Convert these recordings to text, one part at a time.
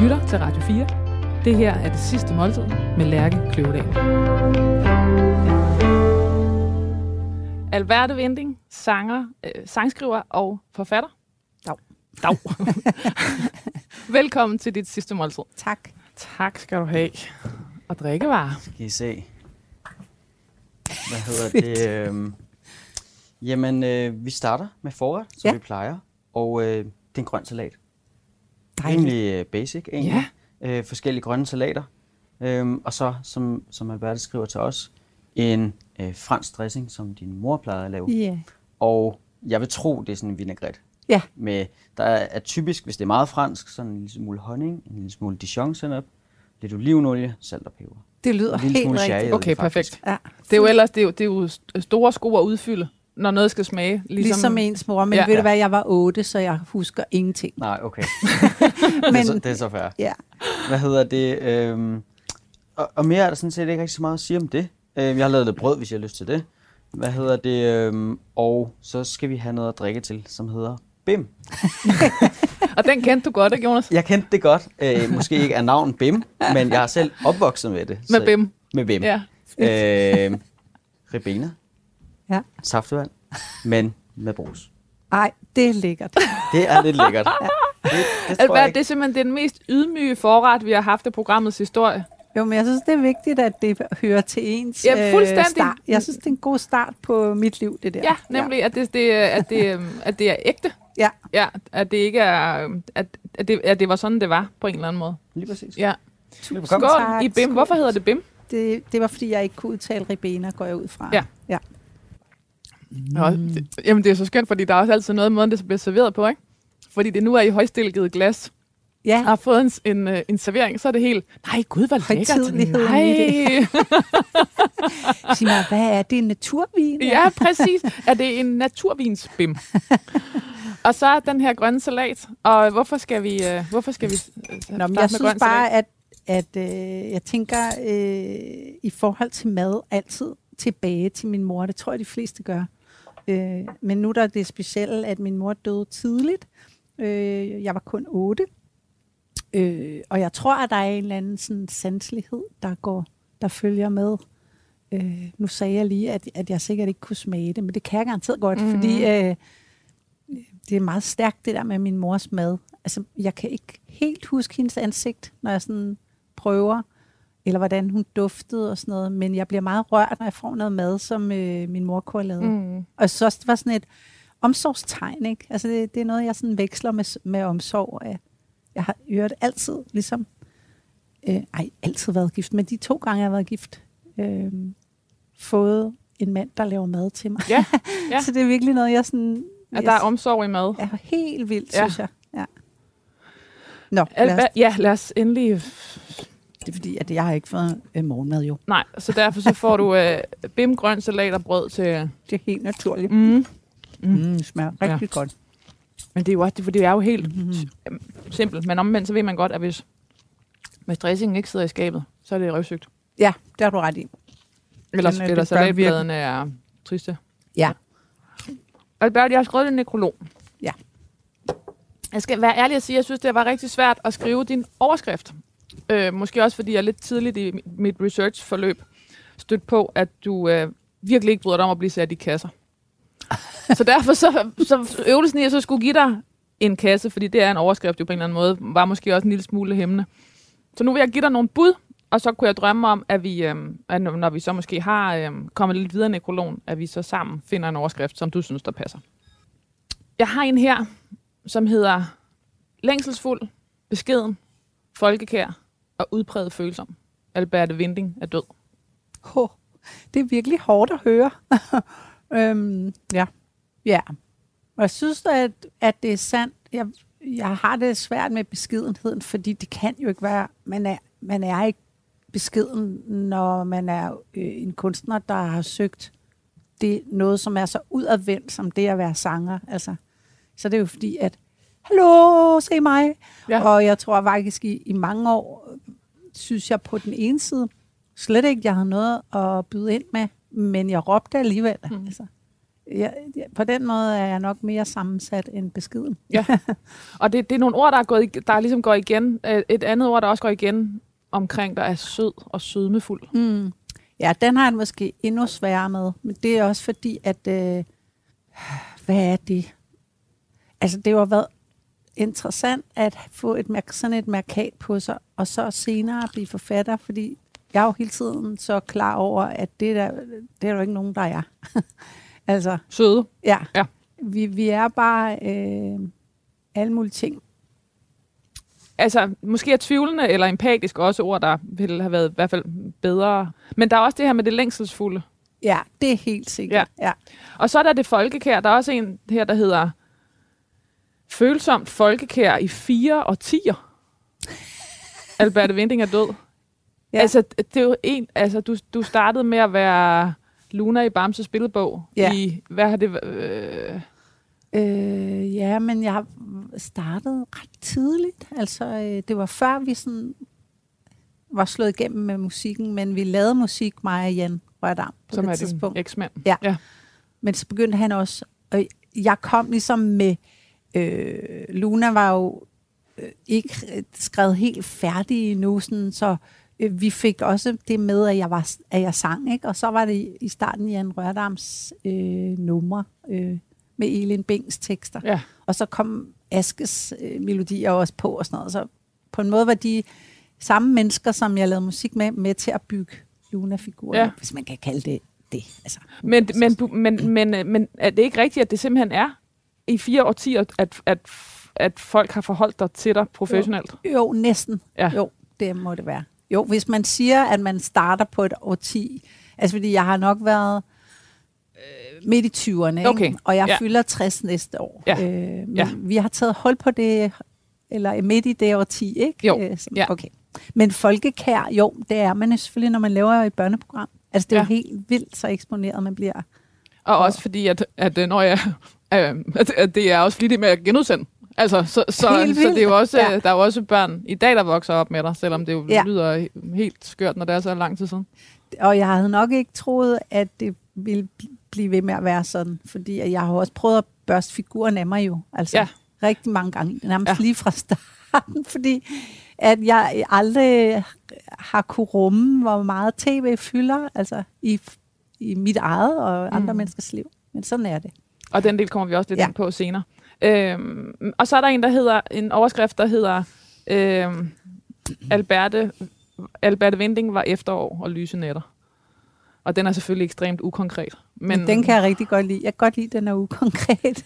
lytter til Radio 4. Det her er det sidste måltid med Lærke Kløvedal. Alberte Vinding, sanger, øh, sangskriver og forfatter. Dag. Dag. Velkommen til dit sidste måltid. Tak. Tak skal du have. Og drikkevarer. Skal I se. Hvad hedder det? Øhm, jamen, øh, vi starter med forret, som Ja. vi plejer. Og øh, det er en grøn salat. Dejligt. Rimelig øh, basic, egentlig. Øh, forskellige grønne salater. Øhm, og så, som, som Alberte skriver til os, en øh, fransk dressing, som din mor plejede at lave. Ja. Og jeg vil tro, det er sådan en vinaigrette. Ja. Med, der er, er typisk, hvis det er meget fransk, sådan en lille smule honning, en lille smule dijon senap, lidt olivenolie, salt og peber. Det lyder En lille helt smule rigtigt. Okay, perfekt. Ja. Det er jo ellers det er jo, det er jo st- store sko at udfylde, når noget skal smage. Ligesom, Ligesom, ens mor, men Ja. ved du hvad, jeg var otte, så jeg husker ingenting. Nej, okay. det, er Men så, det er så fair. ja, Hvad hedder det? Øhm, og, og mere er der sådan set ikke rigtig så meget at sige om det. Øhm, jeg har lavet lidt brød, hvis jeg har lyst til det. Hvad hedder det? Øhm, og så skal vi have noget at drikke til, som hedder Bim. Og den kendte du godt, ikke Jonas? Jeg kendte det godt. Øh, måske ikke af navn Bim, men jeg har selv opvokset med det. Med så- Bim. Med Bim. Ja. Øh, Ribena. Ja. Saftevand. Men med brus. ej, det er lækkert. Det er lidt lækkert. Det, det jeg Albert, det er simpelthen den mest ydmyge forret, vi har haft i programmets historie. Jo, men jeg synes, det er vigtigt, at det hører til ens Ja, fuldstændig. start. Jeg synes, det er en god start på mit liv, det der. Ja, nemlig, at det, det, at det, at det er ægte. Ja. Ja, at det ikke er, at, at, det, at det var sådan, det var på en eller anden måde. Lige præcis. Ja. Velbekomme. Skål Tak, i BIM. skål. Hvorfor hedder det BIM? Det, det var, fordi jeg ikke kunne udtale ribena, går jeg ud fra. Ja. Ja. Nå, det, jamen, det er så skønt, fordi der er også altid noget med, måden det bliver serveret på, ikke? Fordi det nu er i højstilket glas, Ja, og har fået en, en, øh, en servering, så er det helt, nej gud, hvor lækkert. Nej. sig mig, hvad er det, en naturvin? Ja, præcis. Er det en naturvinsbim? og så er den her grønne salat. Og hvorfor skal vi, øh, hvorfor skal vi øh, Nå, men jeg synes bare, salat? at, at øh, jeg tænker øh, i forhold til mad altid tilbage til min mor. Det tror jeg, de fleste gør. Øh, men nu der er det specielle, at min mor døde tidligt. Øh, jeg var kun otte. Øh, og jeg tror, at der er en eller anden sådan sanselighed, der går, der følger med. Øh, nu sagde jeg lige, at, at jeg sikkert ikke kunne smage det, men det kan jeg garanteret godt, mm-hmm. fordi øh, det er meget stærkt, det der med min mors mad. Altså, jeg kan ikke helt huske hendes ansigt, når jeg sådan prøver, eller hvordan hun duftede og sådan noget, men jeg bliver meget rørt, når jeg får noget mad, som øh, min mor kunne have lavet. Mm. Og også, det var sådan et omsorgstegn, ikke? Altså, det, det er noget, jeg sådan veksler med, med omsorg af. Jeg har øvrigt altid, ligesom, øh, ej, altid været gift, men de to gange, jeg har været gift, øh, fået en mand, der laver mad til mig. Ja, ja. Så det er virkelig noget, jeg sådan... At der er omsorg i mad. er helt vildt, Ja. synes jeg. Ja. Nå, lad os, ja, lad os endelig... det er fordi, at jeg har ikke fået øh, morgenmad jo. Nej, så derfor så får du øh, bim, grøn salat og brød til... Det er helt naturligt. Mm. Mm, det smager rigtig ja. godt. Men det er jo, også, for det er jo helt Mm. mm. simpelt. Men omvendt, så ved man godt, at hvis, hvis dressingen ikke sidder i skabet, så er det røvsygt. Ja, det har du ret i. Eller, Den er- eller salatbladene er triste. Ja. Albert, jeg har skrevet en nekrolog. Ja. Jeg skal være ærlig og sige, at jeg synes, det var rigtig svært at skrive din overskrift. Øh, måske også, fordi jeg lidt tidligt i mit research-forløb stødt på, at du øh, virkelig ikke bryder dig om at blive sat i kasser. så derfor så, så øvelsen i, at så skulle give dig en kasse, fordi det er en overskrift jo på en eller anden måde, var måske også en lille smule hæmmende. Så nu vil jeg give dig nogle bud, og så kunne jeg drømme om, at vi, øhm, at når vi så måske har øhm, kommet lidt videre i nekrologen, at vi så sammen finder en overskrift, som du synes, der passer. Jeg har en her, som hedder Længselsfuld, beskeden, folkekær og udpræget følsom. Alberte Vinding er død. Oh, det er virkelig hårdt at høre. øhm, ja. ja. Og jeg synes, at, at det er sandt. Jeg, jeg har det svært med beskedenheden, fordi det kan jo ikke være, man er, man er ikke beskeden, når man er øh, en kunstner, der har søgt det noget, som er så udadvendt, som det at være sanger. Altså, så det er jo fordi, at hallo, se mig. Ja. Og jeg tror faktisk i, i mange år, synes jeg på den ene side, slet ikke, jeg havde noget at byde ind med, men jeg råbte alligevel. Mm. Altså, jeg, jeg, på den måde er jeg nok mere sammensat end beskeden. Ja. Og det, det er nogle ord, der, er gået, der ligesom går igen. Øh, Et andet ord, der også går igen omkring, der er sød og sødmefuld. Mm. Ja, den har jeg måske endnu sværere med. Men det er også fordi, at... Øh, hvad er det? Altså, det har været interessant at få et, sådan et markat på sig, og så senere blive forfatter, fordi jeg er jo hele tiden så klar over, at det, der, det er der jo ikke nogen, der er. altså, Søde. ja. Ja. Vi, vi er bare øh, alle mulige ting. Altså, måske er tvivlende eller empatisk også ord, der ville have været i hvert fald bedre. Men der er også det her med det længselsfulde. Ja, det er helt sikkert. Ja. ja. Og så er der det folkekær. Der er også en her, der hedder Følsomt folkekær i fire årtier. Albert Winding er død. Ja. Altså, det er jo en, altså, du, du startede med at være Luna i Bamses billedbog. Ja. I, hvad har det været? Øh, Øh, ja, men jeg startede ret tidligt. Altså, øh, det var før vi sådan var slået igennem med musikken, men vi lavede musik, mig og Jan Rørdam, på som det er tidspunkt. eksmand. Ja. ja. Men så begyndte han også, og jeg kom ligesom med, øh, Luna var jo øh, ikke skrevet helt færdig endnu, sådan, så øh, vi fik også det med, at jeg, var, at jeg sang, ikke? og så var det i, i starten Jan Rørdams øh, numre øh, med Elin Bings tekster. ja. Og så kom Askes øh, melodier også på og sådan noget. Så på en måde var de samme mennesker, som jeg lavede musik med, med til at bygge Luna-figurer, Ja. hvis man kan kalde det det. Altså, Men, men, men, men, men er det ikke rigtigt, at det simpelthen er i fire årtier, at, at, at folk har forholdt dig til dig professionelt? Jo, næsten. Ja. Jo, det må det være. Jo, hvis man siger, at man starter på et årti, altså fordi jeg har nok været øh, midt i 20'erne, Okay, ikke? og jeg ja. fylder 60 næste år. Ja, Øh, men ja. vi har taget hold på det, eller er midt i det årti, ikke? Jo, Øh, ja. Okay. Men folkekær, jo, det er man jo selvfølgelig, når man laver et børneprogram. Altså, det er ja. Jo helt vildt, så eksponeret man bliver. Og også fordi, at, at øh, når jeg, øh, at det er også flittigt med at genudsende. Altså, så, så, så det er jo også, ja. ja. der er jo også børn i dag, der vokser op med dig, selvom det jo Ja. lyder helt skørt, når det er så lang tid siden. Og jeg havde nok ikke troet, at det ville bl- blive ved med at være sådan, fordi at jeg har også prøvet at børste figuren af mig jo, altså ja. Rigtig mange gange, nærmest ja. Lige fra starten, fordi at jeg aldrig har kunne rumme, hvor meget tv fylder, altså i, i mit eget og andre. Mm. menneskers liv. Men sådan er det. Og den del kommer vi også lidt Ja. ind på senere. Øhm, og så er der en, der hedder, en overskrift, der hedder, øhm, Alberte, Alberte Winding var efterår og lyse nætter. Og den er selvfølgelig ekstremt ukonkret. Men den kan jeg rigtig godt lide. Jeg kan godt lide, at den er ukonkret.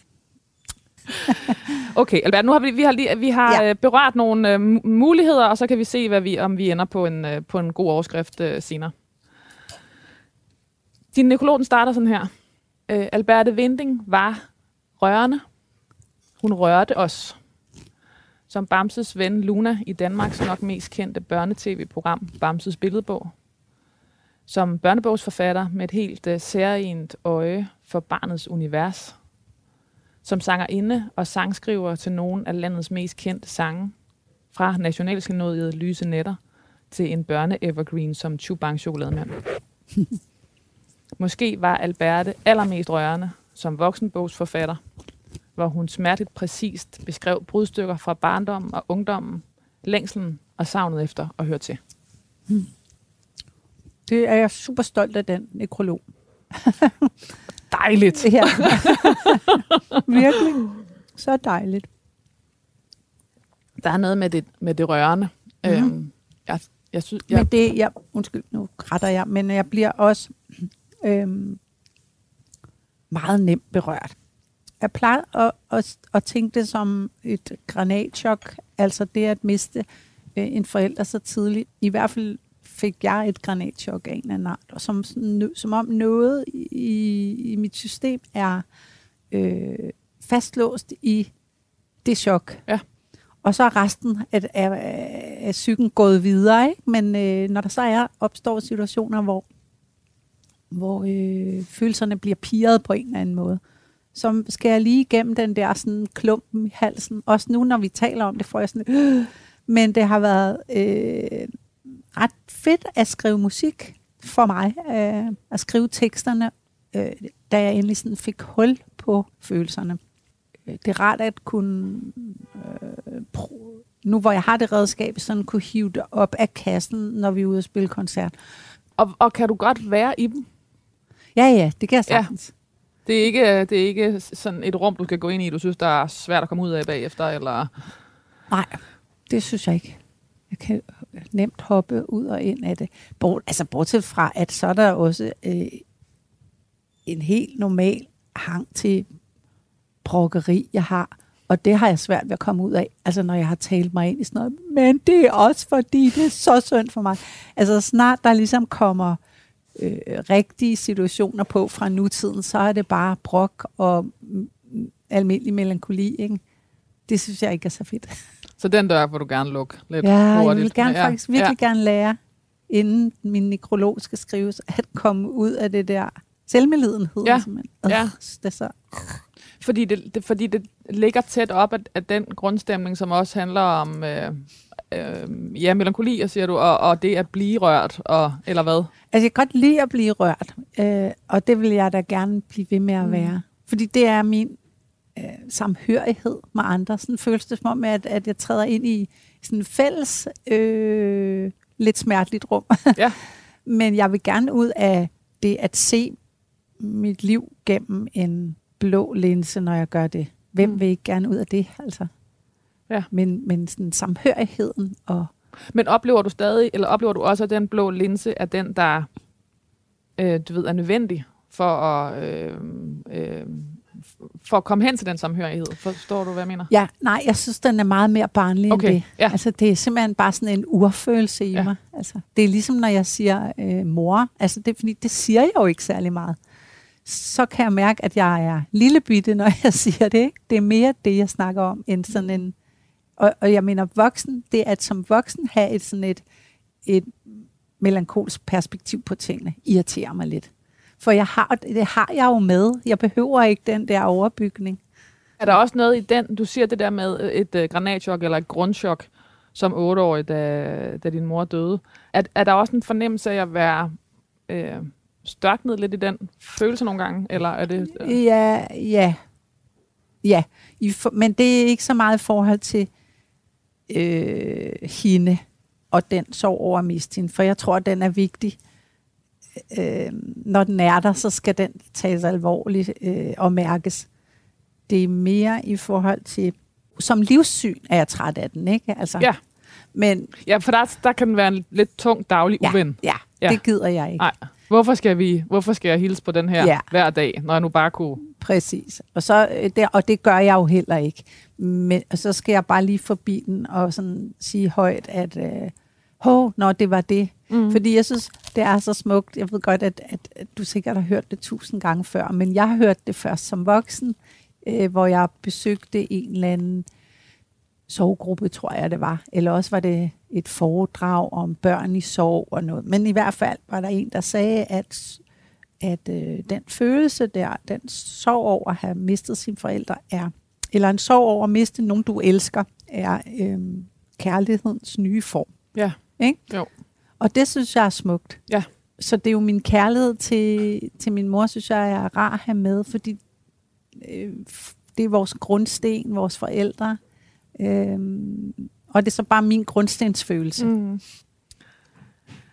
Okay, Albert, nu har vi, vi har, lige, vi har Ja. ja. berørt nogle øh, mu- muligheder, og så kan vi se, hvad vi, om vi ender på en, øh, på en god overskrift øh, senere. Din nekrolog, starter sådan her. Øh, Alberte Vinding var rørende. Hun rørte os. Som Bamses ven Luna i Danmarks nok mest kendte børnetv-program, Bamses Billedbog. Som børnebogsforfatter med et helt øh, særligt øje for barnets univers som sangerinde og sangskriver til nogle af landets mest kendte sange, fra nationalskenodiet Lyse Netter til en børne-evergreen som Chubang Chokolademand. Måske var Alberte allermest rørende som voksenbogsforfatter, hvor hun smerteligt præcist beskrev brudstykker fra barndommen og ungdommen, længslen og savnet efter at høre til. Det er jeg super stolt af, den nekrolog. Dejligt! Ja. Virkelig. Så dejligt. Der er noget med det, med det rørende. Mm. Øhm, jeg, jeg synes, jeg, Men det, jeg, undskyld, nu retter jeg, men jeg bliver også øhm, meget nemt berørt. Jeg plejer at, at, at tænke det som et granatchok, altså det at miste øh, en forælder så tidligt. I hvert fald fik jeg et granatchok af en eller anden art, og som, som om noget i, i mit system er øh, fastlåst i det chok. Ja. Og så er resten af, af, af psyken gået videre, ikke? Men øh, når der så er, opstår situationer, hvor, hvor øh, følelserne bliver pirret på en eller anden måde, så skal jeg lige igennem den der sådan klumpen i halsen. Også nu, når vi taler om det, får jeg sådan... Øh, men det har været øh, ret fedt at skrive musik for mig. Øh, at skrive teksterne. Øh, da jeg endelig sådan fik hul på følelserne. Det er rart at kunne, øh, pro- nu hvor jeg har det redskab, sådan kunne hive det op af kassen, når vi er ude og spille koncert. Og, og kan du godt være i dem? Ja, ja, det kan jeg Ja. sagtens. Det er ikke, det er ikke sådan et rum, du skal gå ind i, du synes, der er svært at komme ud af bagefter, eller... Nej, det synes jeg ikke. Jeg kan nemt hoppe ud og ind af det. Bort, altså bortset fra, at så er der også øh, en helt normal hang til brokkeri, jeg har. Og det har jeg svært ved at komme ud af, altså når jeg har talt mig ind i sådan noget. Men det er også fordi, det er så synd for mig. Altså snart der ligesom kommer øh, rigtige situationer på fra nutiden, så er det bare brok og almindelig melankoli. Ikke? Det synes jeg ikke er så fedt. Så den dør vil du gerne lukke lidt Ja, jeg hurtigt. vil gerne, ja. faktisk virkelig ja. gerne lære, inden min nekrolog skal skrives, at komme ud af det der selvmedlidenhed. Ja, simpelthen. ja. Øh, Det er så, Fordi det, det, fordi det ligger tæt op af, af den grundstemning, som også handler om øh, øh, ja, melankoli, siger du, og, og det at blive rørt, og, eller hvad? altså, jeg kan godt lide at blive rørt, øh, og det vil jeg da gerne blive ved med at Mm. være. Fordi det er min øh, samhørighed med andre. Sådan føles det som om, at, at jeg træder ind i sådan en fælles, øh, lidt smerteligt rum. Ja. Men jeg vil gerne ud af det at se mit liv gennem en blå linse, når jeg gør det. Hvem Mm. vil ikke gerne ud af det, altså? Ja. Men, men sådan samhørigheden og... Men oplever du stadig, eller oplever du også, at den blå linse er den, der øh, du ved, er nødvendig for at, øh, øh, for at komme hen til den samhørighed? Forstår du, hvad jeg mener? Ja, nej, jeg synes, den er meget mere barnlig Okay, end det. ja. Altså, det er simpelthen bare sådan en urfølelse i Ja. mig. Altså, det er ligesom, når jeg siger øh, mor. Altså, det, fordi, det siger jeg jo ikke særlig meget. Så kan jeg mærke, at jeg er lille bitte, når jeg siger det. Ikke? Det er mere det, jeg snakker om, end sådan en... Og, og jeg mener, voksen, det er at som voksen have et sådan et, et melankolsk perspektiv på tingene, irriterer mig lidt. For jeg har, det har jeg jo med. Jeg behøver ikke den der overbygning. Er der også noget i den, du siger det der med et øh, granatchok eller et grundchok som otteårig, da, da din mor døde. Er, er der også en fornemmelse af at være øh, størknet lidt i den følelse nogle gange? Eller er det... Øh, Ja, ja. Ja, I for, men det er ikke så meget i forhold til øh, hende og den sorg over at miste hende, for jeg tror, at den er vigtig. Øh, når den er der, så skal den tages alvorligt øh, og mærkes. Det er mere i forhold til, som livssyn er jeg træt af den, ikke? Altså, Ja. Men ja, for der, der kan den være en lidt tung daglig ja, uven. ja, Ja. det gider jeg ikke. Nej. Hvorfor skal, vi, hvorfor skal jeg hilse på den her Ja. hver dag, når jeg nu bare kunne... Præcis. Og, så, øh, der, og det gør jeg jo heller ikke. Men så skal jeg bare lige forbi den og sådan sige højt, at øh, hov, når det var det. Mm. Fordi jeg synes, det er så smukt. Jeg ved godt, at, at, at du sikkert har hørt det tusind gange før, men jeg har hørt det først som voksen, øh, hvor jeg besøgte en eller anden sovegruppe, tror jeg det var. Eller også var det et foredrag om børn i sorg og noget. Men i hvert fald var der en, der sagde, at at øh, den følelse der, den sorg over at have mistet sine forældre er, eller en sorg over at miste nogen, du elsker, er øh, kærlighedens nye form. Ja. Ikke? Jo. Og det synes jeg er smukt. Ja. Så det er jo min kærlighed til, til min mor, synes jeg er rar at have med, fordi øh, det er vores grundsten, vores forældre. Øh, og det er så bare min grundstensfølelse. Mm.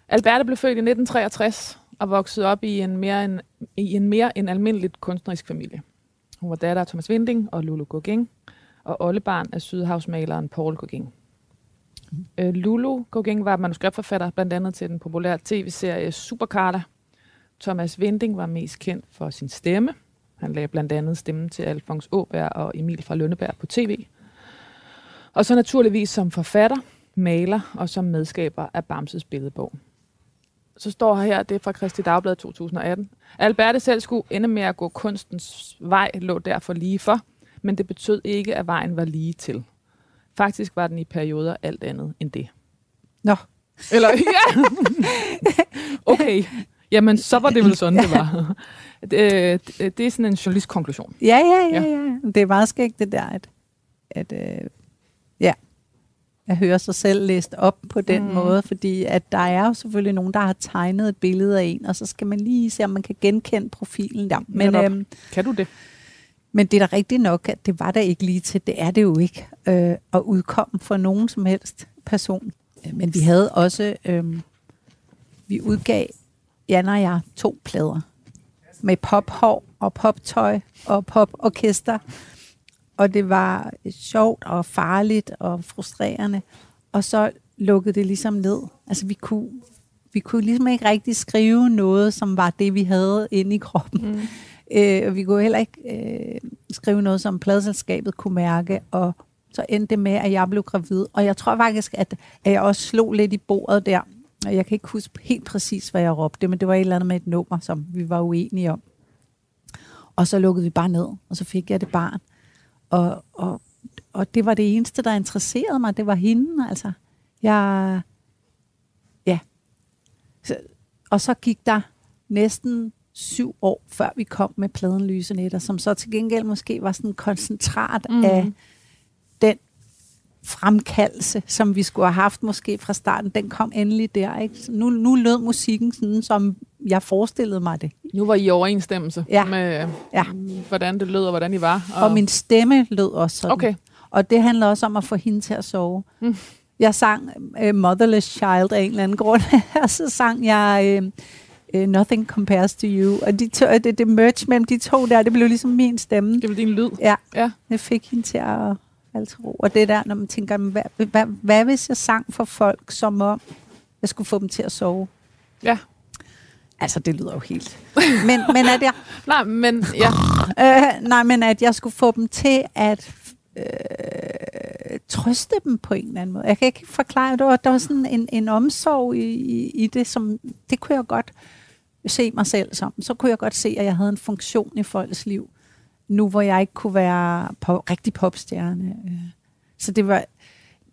Alberte blev født i 1963 og voksede op i en mere en, i en mere end almindeligt kunstnerisk familie. Hun var datter af Thomas Winding og Lulu Gauguin, og oldebarn af sydhavsmaleren Paul Gauguin. Mm. Øh, Lulu Gauguin var manuskriptforfatter blandt andet til den populære tv-serie Supercarla. Thomas Winding var mest kendt for sin stemme. Han lagde blandt andet stemmen til Alfons Åberg og Emil fra Lønneberg på tv. Og så naturligvis som forfatter, maler og som medskaber af Bamses billedbog. Så står her her, det er fra Kristi Dagblad 2018. Alberte selv skulle ende med at gå kunstens vej, lå derfor lige for, men det betød ikke, at vejen var lige til. Faktisk var den i perioder alt andet end det. Nå. Eller, ja. okay. Jamen, så var det vel sådan, det var. Det, det, det er sådan en journalistkonklusion. Ja, ja, ja, Ja. ja. Det er meget skægt det der, at, at øh, ja, at høre sig selv læst op på den Mm. måde, fordi at der er jo selvfølgelig nogen, der har tegnet et billede af en, og så skal man lige se, om man kan genkende profilen der. Men, øhm, Kan du det? men det er da rigtigt nok, at det var der ikke lige til. Det er det jo ikke øh, at udkomme for nogen som helst person. Øh, Men vi havde også, øh, vi udgav, Jan og jeg, to plader med pophår og poptøj og poporkester. Og det var sjovt og farligt og frustrerende. Og så lukkede det ligesom ned. Altså vi kunne, vi kunne ligesom ikke rigtig skrive noget, som var det, vi havde inde i kroppen. Mm. Øh, og vi kunne heller ikke øh, skrive noget, som pladselskabet kunne mærke, og så endte det med, at jeg blev gravid. Og jeg tror faktisk, at, at jeg også slog lidt i bordet der. Og jeg kan ikke huske helt præcis, hvad jeg råbte, men det var et eller andet med et nummer, som vi var uenige om. Og så lukkede vi bare ned, og så fik jeg det barn. Og, og, og det var det eneste, der interesserede mig. Det var hende, altså. Jeg, ja. Så, og så gik der næsten syv år, før vi kom med pladen Lysenetter, som så til gengæld måske var sådan en koncentrat mm. af fremkaldelse, som vi skulle have haft måske fra starten. Den kom endelig der. Ikke? Så nu, nu lød musikken sådan, som jeg forestillede mig det. Nu var I i overensstemmelse Ja. med, Ja. hvordan det lød og hvordan I var. Og, og min stemme lød også sådan. Okay. Og det handler også om at få hende til at sove. Mm. Jeg sang uh, Motherless Child af en eller anden grund, og så sang jeg uh, uh, Nothing Compares to You. Og de to, det, det merge mellem de to der, det blev ligesom min stemme. Det var din lyd. Ja, Ja. jeg fik hende til at falde til ro. Og det der, når man tænker, hvad, hvad, hvad hvis jeg sang for folk, som om jeg skulle få dem til at sove? Ja. Altså, det lyder jo helt... Men, men at jeg Nej, men ja. Øh, nej, men at jeg skulle få dem til at øh, trøste dem på en eller anden måde. Jeg kan ikke forklare, det var, der var sådan en, en omsorg i, i, i det, som det kunne jeg godt se mig selv som. Så kunne jeg godt se, at jeg havde en funktion i folks liv, nu hvor jeg ikke kunne være på, rigtig popstjerne. Øh. Så det var,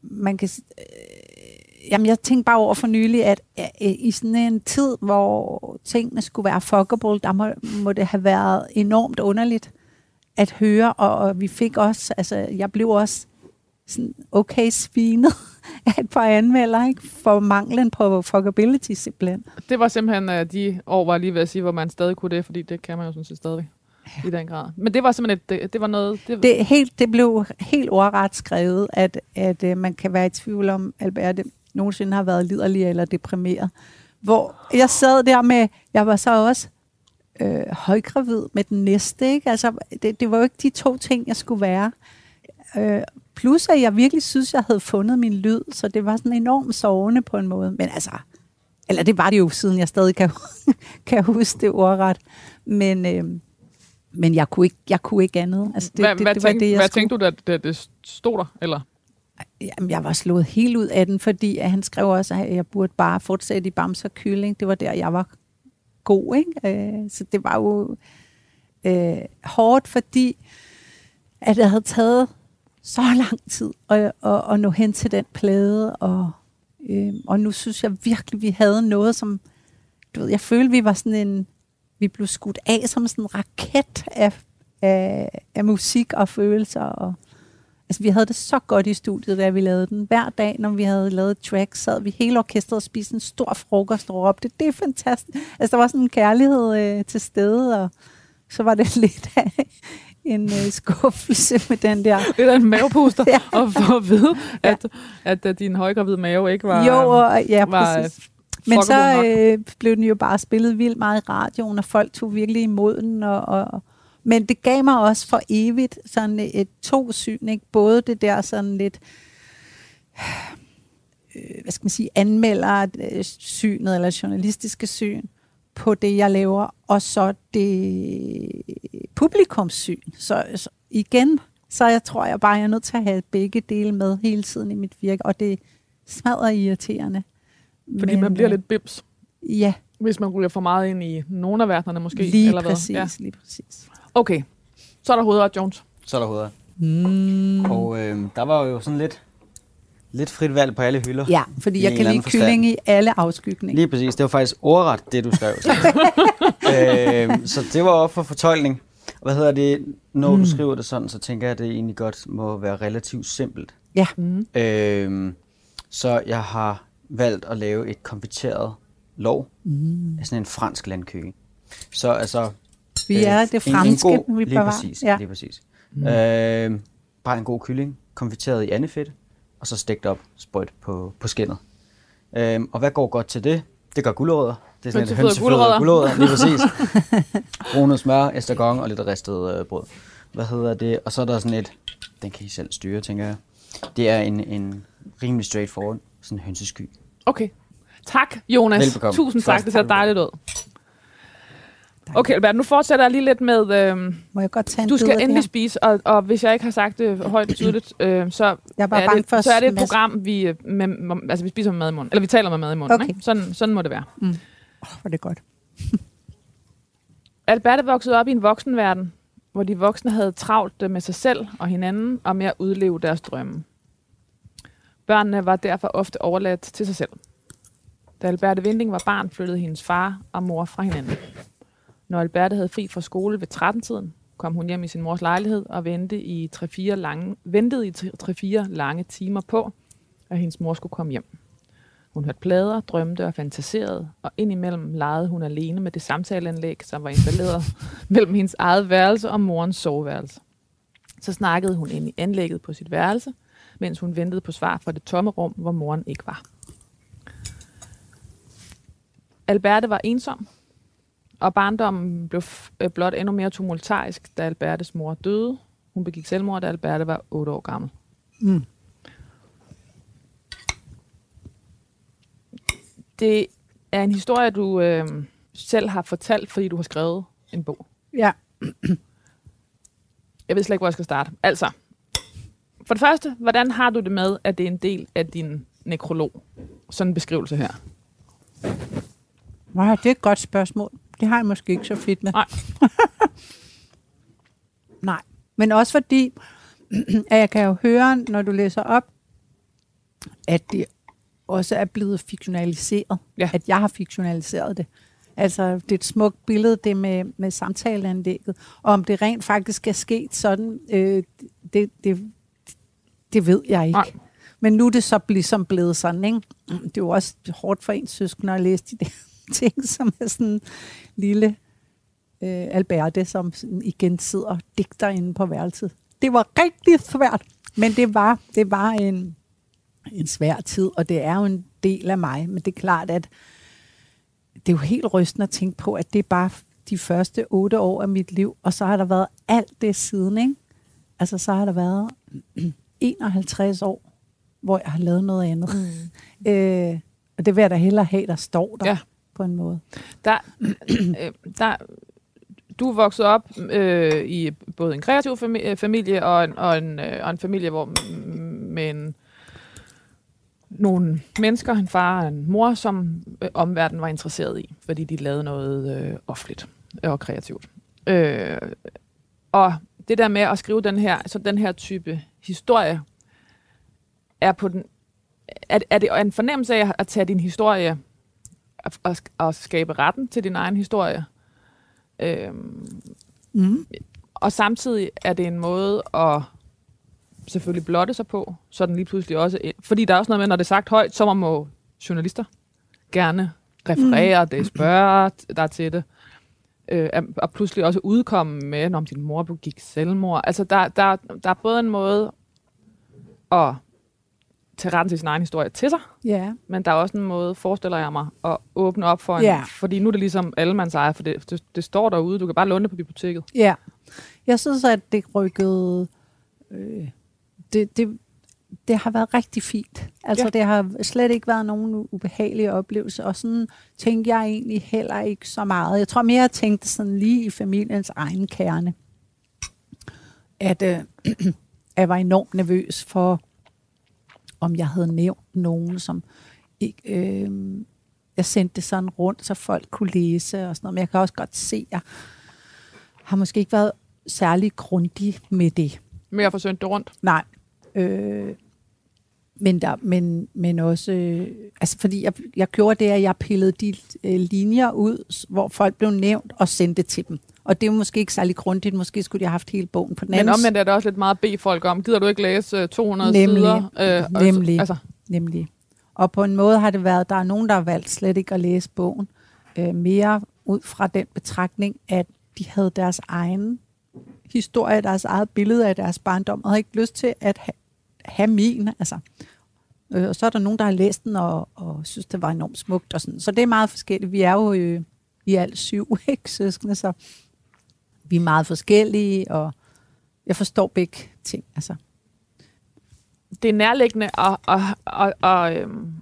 man kan, øh, jamen jeg tænkte bare over for nylig, at øh, i sådan en tid, hvor tingene skulle være fuckable, der må, må det have været enormt underligt at høre, og, og vi fik også, altså jeg blev også sådan okay svinet af et par anmelder, ikke? For manglen på fuckability simpelthen. Det var simpelthen øh, de år, var lige ved at sige, hvor man stadig kunne det, fordi det kan man jo sådan set stadig ja. i den grad. Men det var simpelthen et, det, det var noget... Det, Det, helt, det blev helt ordret skrevet, at, at uh, man kan være i tvivl om, Albert nogensinde har været liderlig eller deprimeret. Hvor jeg sad der med, jeg var så også øh, højgravid med den næste, ikke? Altså, det, det var jo ikke de to ting, jeg skulle være. Øh, plus at jeg virkelig synes, jeg havde fundet min lyd, så det var sådan enormt sovende på en måde. Men altså, eller det var det jo, siden jeg stadig kan, kan huske det ordret. Men, øh, men jeg kunne ikke, jeg kunne ikke andet. Altså, det, hvad det, hvad, det var tænkte, det, jeg hvad skulle. tænkte du, da det, det stod der? Eller? Jamen, jeg var slået helt ud af den, fordi at han skrev også, at jeg burde bare fortsætte i Bamse og Kylling. Det var der, jeg var god, ikke? Øh, så det var jo øh, hårdt, fordi at det havde taget så lang tid at, at, at nå hen til den plade, og, øh, og nu synes jeg virkelig, vi havde noget, som, du ved, jeg følte, vi var sådan en, vi blev skudt af som sådan en raket af, af, af musik og følelser, og Altså, vi havde det så godt i studiet, da vi lavede den. Hver dag, når vi havde lavet track, sad vi hele orkestret og spiste en stor frokost og råbte, det er fantastisk. Altså, der var sådan en kærlighed øh, til stede, og så var det lidt af en øh, skuffelse med den der. Det er en mavepuster, Ja. ja. og for at vide, at, at, at din højgravide mave ikke var... jo, og, ja, var, præcis. Men så øh, blev den jo bare spillet vildt meget i radioen, og folk tog virkelig imod den. Og, og, men det gav mig også for evigt sådan et to syn, ikke? Både det der sådan lidt, øh, hvad skal man sige, anmelder øh, synet, eller journalistiske syn på det, jeg laver, og så det publikumssyn. Så, så igen, så jeg tror jeg bare, jeg er nødt til at have begge dele med hele tiden i mit virke, og det smadrer irriterende. Fordi Men, man bliver øh, lidt bims, Ja, hvis man ruller for meget ind i nogle af verdenerne måske. lige eller hvad. præcis, Ja. lige præcis. Okay, så er der hovedet Jones. Så er der hoveder. Mm. Og øh, der var jo sådan lidt, lidt frit valg på alle hylder. Ja, fordi jeg kan lide kylling i alle afskygninger. Lige præcis. Det var faktisk ordret, det du skrev. øh, så det var op for fortolkning. Hvad hedder det? Når. Mm. du skriver det sådan, så tænker jeg, at det egentlig godt må være relativt simpelt. Ja. Mm. Øh, Så jeg har valgt at lave et konfiteret lov mm. af sådan en fransk landkøge. Så altså... Vi er det franske, en, en god, vi lige præcis, Ja. lige præcis. Mm. Øh, bare en god kylling, konfiteret i andefedt, og så stegt op sprødt på, på skinnet. Øh, og hvad går godt til det? Det gør gulerødder. Det er sådan et Hønsefødder gulerødder. gulerødder, lige præcis. Brunet smør, estragon og lidt ristet øh, brød. Hvad hedder det? Og så er der sådan et, den kan I selv styre, tænker jeg. Det er en, en rimelig straightforward, sådan en hønsesky. Okay. Tak, Jonas. Velbekomme. Tusind tak, Først det ser tak. dejligt ud. Okay, Albert, nu fortsætter jeg lige lidt med... Øhm, Må jeg godt tage en du skal endelig her? spise, og, og hvis jeg ikke har sagt det højt og tydeligt, øh, så, Jeg er bange det, for så er det et program, vi, øh, med, altså, vi spiser med mad i munden. Eller vi taler med mad i munden. Okay. Ikke? Sådan, sådan må det være. Åh, hvor er det godt. Albert er vokset op i en voksenverden, hvor de voksne havde travlt øh, med sig selv og hinanden, og med at udleve deres drømme. Børnene var derfor ofte overladt til sig selv. Da Alberte Vinding var barn, flyttede hendes far og mor fra hinanden. Når Alberte havde fri fra skole ved 13-tiden, kom hun hjem i sin mors lejlighed og ventede i 3-4 lange, ventede i 3-4 lange timer på, at hendes mor skulle komme hjem. Hun hørte plader, drømte og fantaserede, og indimellem legede hun alene med det samtaleanlæg, som var installeret mellem hendes eget værelse og morens soveværelse. Så snakkede hun ind i anlægget på sit værelse, mens hun ventede på svar fra det tomme rum, hvor moren ikke var. Alberte var ensom, og barndommen blev øh, blot endnu mere tumultarisk, da Albertes mor døde. Hun begik selvmord, da Alberte var 8 år gammel. Mm. Det er en historie, du øh, selv har fortalt, fordi du har skrevet en bog. Ja. Jeg ved slet ikke, hvor jeg skal starte. Altså, for det første, hvordan har du det med, at det er en del af din nekrolog? Sådan en beskrivelse her. Nå, det er et godt spørgsmål. Det har jeg måske ikke så fedt med. Nej. Nej. Men også fordi, at jeg kan jo høre, når du læser op, at det også er blevet fiktionaliseret. Ja. At jeg har fiktionaliseret det. Altså, det er et smukt billede, det med, med samtaleanlægget. Og om det rent faktisk er sket sådan, øh, det, det, det ved jeg ikke. Nej. Men nu er det så ligesom blevet sådan, ikke? Det er jo også hårdt for ens søskende at læse de der ting, som er sådan en lille øh, Alberte, som sådan igen sidder og digter inde på værelset. Det var rigtig svært, men det var, det var en, en svær tid, og det er jo en del af mig. Men det er klart, at det er jo helt rystende at tænke på, at det er bare de første otte år af mit liv, og så har der været alt det siden, ikke? Altså, så har der været 51 år, hvor jeg har lavet noget andet. Mm. Øh, og det vil jeg da hellere have, der står der Ja. på en måde. Der, øh, der, du er vokset op øh, i både en kreativ fami- øh, familie og en, og, en, øh, og en familie, hvor m- med en, nogle mennesker, en far og en mor, som øh, omverdenen var interesseret i, fordi de lavede noget øh, offentligt og kreativt. Øh, og det der med at skrive den her, så den her type historie, er på den er, er det en fornemmelse af at tage din historie at, at skabe retten til din egen historie. Øhm, Mm. og samtidig er det en måde at selvfølgelig blotte sig på, så den lige pludselig også... Fordi der er også noget med, når det er sagt højt, så må journalister gerne referere mm. det, spørge der til det. Øh, og pludselig også udkomme med, om din mor begik selvmord. Altså, der, der, der er både en måde at tage retten til sin egen historie til sig, Ja. men der er også en måde, forestiller jeg mig, at åbne op for en... Ja. Fordi nu er det ligesom allemands eje, for det, det, det står derude. Du kan bare låne det på biblioteket. Ja. Jeg synes, at det rykkede... Øh, det, det, det har været rigtig fint. Altså, Ja. det har slet ikke været nogen ubehagelige oplevelser, og sådan tænkte jeg egentlig heller ikke så meget. Jeg tror mere, jeg tænkte sådan lige i familiens egen kerne, at øh, jeg var enormt nervøs for, om jeg havde nævnt nogen, som ikke... Øh, jeg sendte det sådan rundt, så folk kunne læse og sådan noget. Men jeg kan også godt se, at jeg har måske ikke været særlig grundig med det. Med at få sendt det rundt. Nej. Øh, men, der, men, men også, øh, altså fordi jeg, jeg gjorde det, at jeg pillede de øh, linjer ud, hvor folk blev nævnt og sendte til dem. Og det er måske ikke særlig grundigt. Måske skulle de have haft hele bogen på den Men anden omvendt er det også lidt meget at bede folk om. Gider du ikke læse øh, 200 Nemlig. sider? Øh, Nemlig. Altså, Nemlig. Og på en måde har det været, der er nogen, der har valgt slet ikke at læse bogen. Øh, mere ud fra den betragtning, at de havde deres egen historie, deres eget billede af deres barndom, og havde ikke lyst til at have min. Altså. Øh, og så er der nogen, der har læst den og, og synes, det var enormt smukt. Og sådan. Så det er meget forskelligt. Vi er jo øh, i alt syv ikke, søskende, så vi er meget forskellige, og jeg forstår begge ting. Altså. Det er nærliggende at, at, at, at, øhm,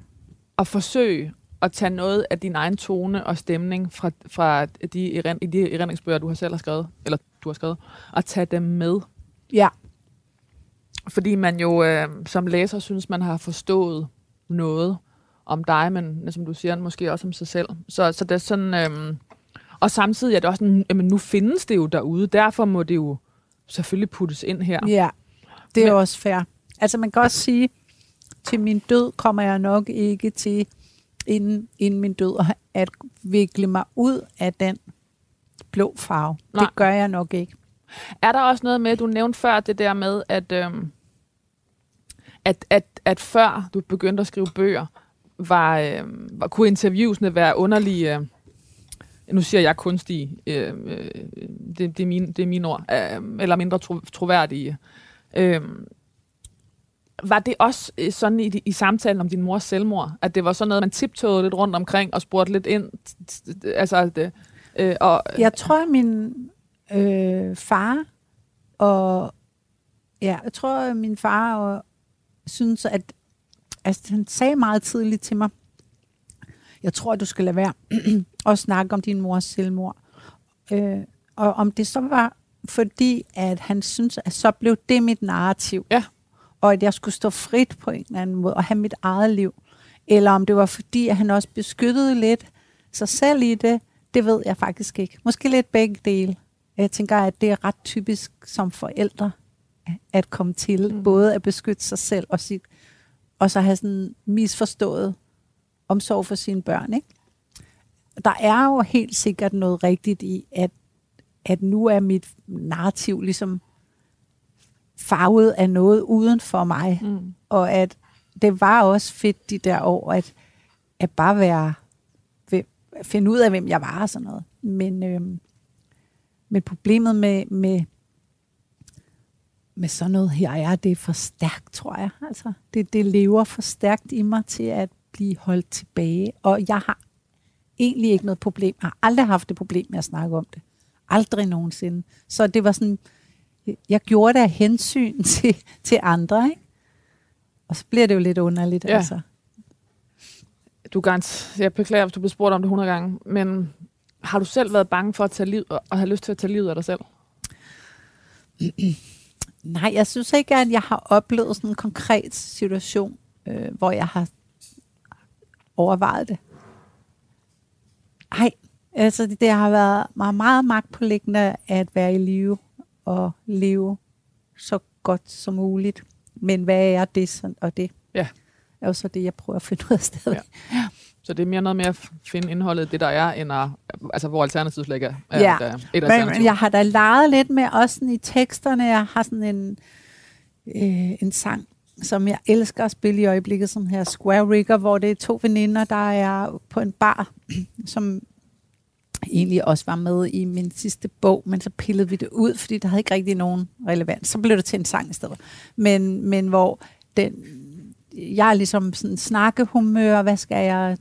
at forsøge at tage noget af din egen tone og stemning fra, fra de, eren- i de erindringsbøger, du har selv har skrevet, eller du har skrevet, og tage dem med. Ja, Fordi man jo øh, som læser synes, man har forstået noget om dig, men som du siger, måske også om sig selv. Så, så det er sådan... Øh, og samtidig er det også sådan, jamen nu findes det jo derude, derfor må det jo selvfølgelig puttes ind her. Ja, det er Men- også fair. Altså man kan også sige, til min død kommer jeg nok ikke til, inden, inden min død, at vikle mig ud af den blå farve. Nej. Det gør jeg nok ikke. Er der også noget med, du nævnte før det der med, at, øhm, at, at, at før du begyndte at skrive bøger, var, øhm, var, kunne interviewsene være underlige, øh, nu siger jeg kunstige, øh, øh, det, det, er mine, det er mine ord, øh, eller mindre tro, troværdige. Øh, var det også øh, sådan i, i samtalen om din mors selvmord, at det var sådan noget, man tiptoede lidt rundt omkring og spurgte lidt ind, altså det, øh, og, Jeg tror, min øh, far og ja, jeg tror, at min far og, synes, at altså, han sagde meget tidligt til mig, jeg tror, du skal lade være at snakke om din mors selvmord. Øh, og om det så var fordi, at han synes, at så blev det mit narrativ. Ja. Og at jeg skulle stå frit på en eller anden måde og have mit eget liv. Eller om det var fordi, at han også beskyttede lidt sig selv i det, det ved jeg faktisk ikke. Måske lidt begge dele. Jeg tænker, at det er ret typisk som forældre at komme til, Mm. både at beskytte sig selv og sit, og så have sådan misforstået omsorg for sine børn. Ikke? Der er jo helt sikkert noget rigtigt i, at, at nu er mit narrativ ligesom farvet af noget uden for mig, mm. og at det var også fedt de der år, at, at bare være, finde ud af, hvem jeg var og sådan noget. Men, øhm, men problemet med, med, med sådan noget her er, det er for stærkt, tror jeg. Altså, det, det lever for stærkt i mig til at blive holdt tilbage. Og jeg har egentlig ikke noget problem. Jeg har aldrig haft det problem med at snakke om det. Aldrig nogensinde. Så det var sådan, jeg gjorde det af hensyn til, til andre, ikke? Og så bliver det jo lidt underligt, Ja. altså. Du garant, jeg beklager, hvis du bliver spurgt om det 100 gange, men har du selv været bange for at tage liv, og have lyst til at tage livet af dig selv? Nej, jeg synes ikke, at jeg har oplevet sådan en konkret situation, øh, hvor jeg har overvejet det. Nej, altså det, det har været meget, meget magtpålæggende at være i live og leve så godt som muligt. Men hvad er det sådan, og det Ja. er jo så det, jeg prøver at finde ud af stadig. Ja. Så det er mere noget med at finde indholdet det, der er, end at, altså hvor alternativet slet ikke er, er Ja. et, øh, et. Men jeg har da leget lidt med også sådan i teksterne. Jeg har sådan en, øh, en sang, som jeg elsker at spille i øjeblikket, sådan her Square Rigger, hvor det er to veninder, der er på en bar, som egentlig også var med i min sidste bog, men så pillede vi det ud, fordi der havde ikke rigtig nogen relevans. Så blev det til en sang i stedet. Men, men hvor den, jeg er ligesom sådan snakkehumør, hvad skal jeg,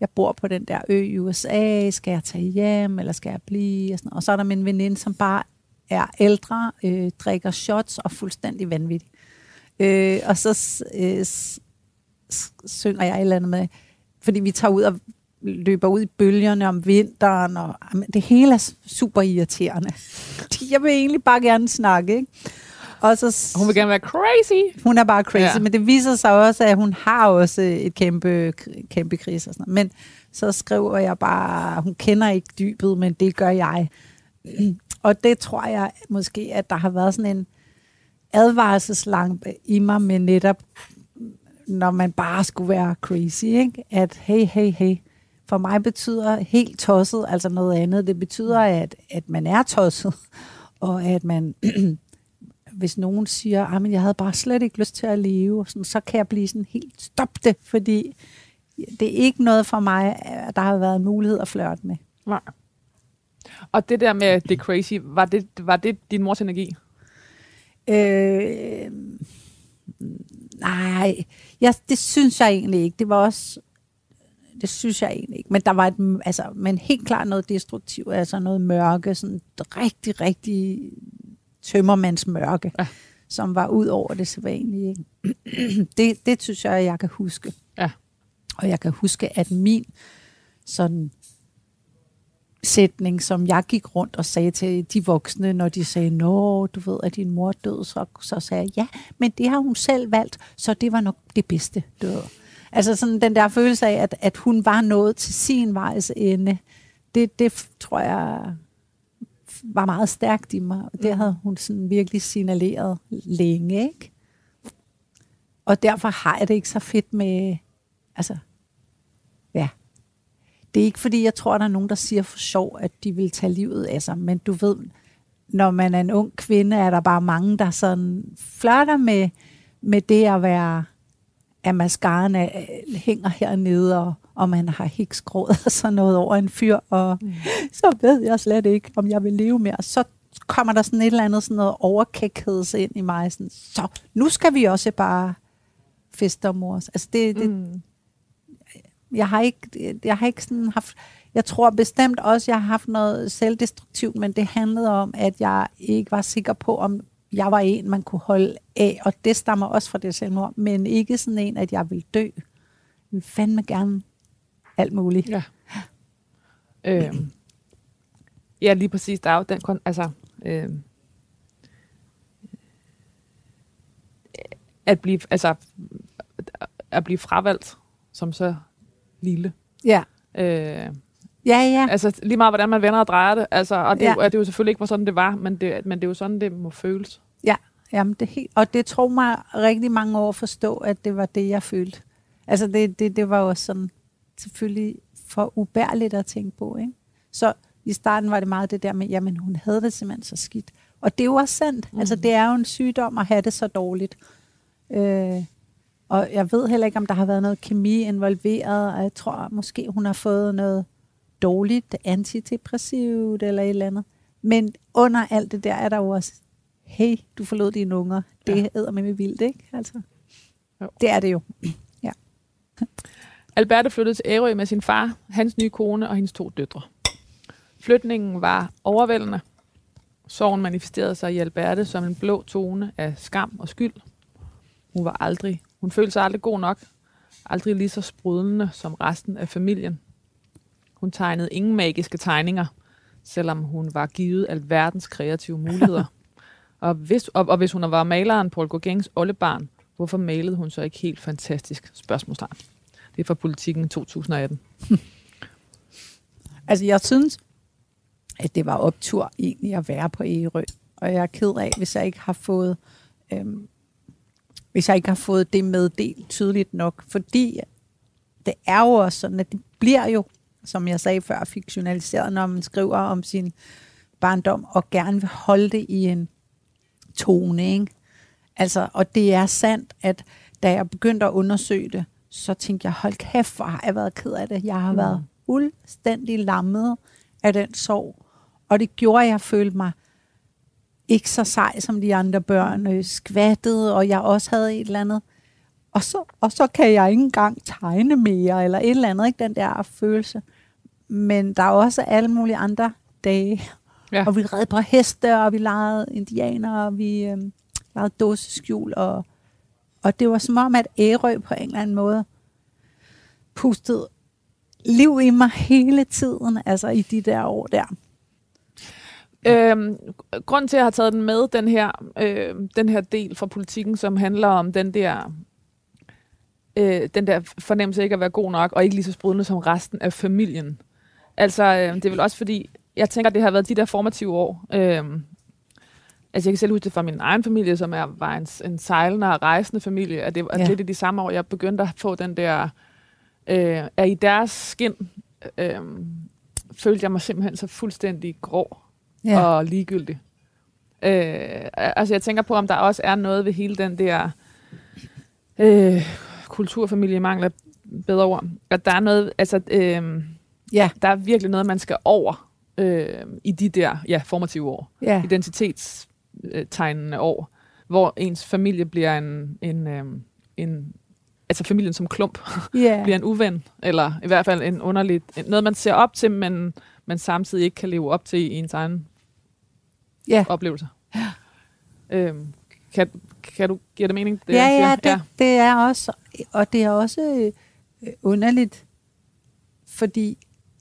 jeg bor på den der ø i USA, skal jeg tage hjem, eller skal jeg blive, og, sådan, og så er der min veninde, som bare er ældre, øh, drikker shots og fuldstændig vanvittig. Øh, og så øh, synger jeg et eller andet med, fordi vi tager ud og løber ud i bølgerne om vinteren, og jamen, det hele er super irriterende. Jeg vil egentlig bare gerne snakke, ikke? Og så, Hun vil gerne være crazy. hun er bare crazy, ja. men det viser sig også, at hun har også et kæmpe, kæmpe kris og sådan noget. Men så skriver jeg bare, hun kender ikke dybet, men det gør jeg. Og det tror jeg måske, at der har været sådan en advarselslampe i mig med netop, når man bare skulle være crazy, ikke? At hey, hey, hey, for mig betyder helt tosset altså noget andet. Det betyder, at, at man er tosset, og at man hvis nogen siger, at jeg havde bare slet ikke lyst til at leve, sådan, så kan jeg blive sådan helt, stop det, fordi det er ikke noget for mig, at der har været mulighed at flørte med. Nej. Og det der med det crazy, var det, var det din mors energi? Øh, nej, ja, det synes jeg egentlig ikke. Det var også, det synes jeg egentlig ikke. Men der var et, altså, men helt klart noget destruktivt, altså noget mørke, sådan rigtig, rigtig tømmermands mørke, ja. som var ud over det sædvanlige. det, det synes jeg, jeg kan huske. Ja. Og jeg kan huske, at min sådan sætning, som jeg gik rundt og sagde til de voksne, når de sagde, nå, du ved, at din mor død, så, så sagde jeg, ja, men det har hun selv valgt, så det var nok det bedste, død. Altså sådan den der følelse af, at, at hun var nået til sin vejs ende, det, det tror jeg var meget stærkt i mig. Og det havde hun sådan virkelig signaleret længe, ikke? Og derfor har jeg det ikke så fedt med, altså, ja. Det er ikke fordi, jeg tror, der er nogen, der siger for sjov, at de vil tage livet af sig, men du ved, når man er en ung kvinde, er der bare mange, der sådan flørter med, med det at være, at mascaraen er, hænger hernede, og, og man har hiksgråd og sådan noget over en fyr, og mm. så ved jeg slet ikke, om jeg vil leve mere. Så kommer der sådan et eller andet sådan noget overkækhed ind i mig. Sådan, så nu skal vi også bare feste om os. Altså det, det, mm. jeg har ikke, jeg har ikke sådan haft, jeg tror bestemt også, jeg har haft noget selvdestruktivt, men det handlede om, at jeg ikke var sikker på, om jeg var en, man kunne holde af, og det stammer også fra det selvmord, men ikke sådan en, at jeg vil dø. Jeg vil fandme gerne alt muligt. Ja. Øh, ja, lige præcis. Der er jo den, altså, øh, at blive, altså, at blive fravalgt som så lille. Ja. Øh, ja, ja. Altså lige meget, hvordan man vender og drejer det. Altså, og det, ja. det er jo selvfølgelig ikke, sådan det var, men det, men det er jo sådan, det må føles. Ja, Jamen, det helt, og det tog mig rigtig mange år at forstå, at det var det, jeg følte. Altså det, det, det var jo sådan selvfølgelig for ubærligt at tænke på. Ikke? Så i starten var det meget det der med, jamen hun havde det simpelthen så skidt. Og det er jo også sandt. Mm. Altså det er jo en sygdom at have det så dårligt. Øh, og jeg ved heller ikke, om der har været noget kemi involveret, og jeg tror måske, hun har fået noget dårligt antidepressivt eller et eller andet. Men under alt det der er der jo også, hey, du forlod dine unger. Det ja. æder med vildt, ikke? Altså, jo. Det er det jo. ja. Alberte flyttede til Ærø med sin far, hans nye kone og hendes to døtre. Flytningen var overvældende. Sorgen manifesterede sig i Alberte som en blå tone af skam og skyld. Hun var aldrig hun følte sig aldrig god nok, aldrig lige så sprudlende som resten af familien. Hun tegnede ingen magiske tegninger, selvom hun var givet alverdens kreative muligheder. og, hvis, og, og hvis hun var maleren Paul Gauguins oldebarn, hvorfor malede hun så ikke helt fantastisk? Spørgsmålstegn. Det er fra politikken 2018. altså, jeg synes, at det var optur egentlig at være på Ærø. Og jeg er ked af, hvis jeg ikke har fået øhm, hvis jeg ikke har fået det meddelt tydeligt nok. Fordi det er jo også sådan, at det bliver jo, som jeg sagde før, fiktionaliseret, når man skriver om sin barndom, og gerne vil holde det i en tone. Ikke? Altså, og det er sandt, at da jeg begyndte at undersøge det, så tænkte jeg, hold kæft, hvor har jeg været ked af det. Jeg har mm. været fuldstændig lammet af den sorg. Og det gjorde, at jeg følte mig ikke så sej som de andre børn, øh, skvattede, og jeg også havde et eller andet. Og så, og så kan jeg ikke engang tegne mere, eller et eller andet, ikke den der følelse. Men der er også alle mulige andre dage. Ja. Og vi red på heste, og vi legede indianer, og vi øh, legede dåseskjul, og, og det var som om, at Ærø på en eller anden måde pustede liv i mig hele tiden, altså i de der år der. Øhm, grund til, at jeg har taget den med, den her, øh, den her del fra politikken, som handler om den der, øh, den der fornemmelse ikke at være god nok, og ikke lige så sprudende som resten af familien. Altså, øh, det er vel også fordi, jeg tænker, at det har været de der formative år. Øh, altså, jeg kan selv huske det fra min egen familie, som er, var en, en sejlende og rejsende familie, at det var ja. lidt i de samme år, jeg begyndte at få den der, øh, at i deres skin, øh, følte jeg mig simpelthen så fuldstændig grå ja. og ligegyldig. Øh, altså jeg tænker på, om der også er noget ved hele den der øh, kulturfamilie mangler bedre ord. At der er noget, altså øh, Ja, der er virkelig noget, man skal over øh, i de der ja, formative år. ja. Identitetstegnende år, hvor ens familie bliver en, en, øh, en altså familien som klump ja. bliver en uven, eller i hvert fald en underlig, noget man ser op til, men man samtidig ikke kan leve op til i ens egen Ja. oplevelser. Øhm, kan, kan du give det mening? Det, ja, jeg siger? ja, det, det er også, og det er også øh, underligt, fordi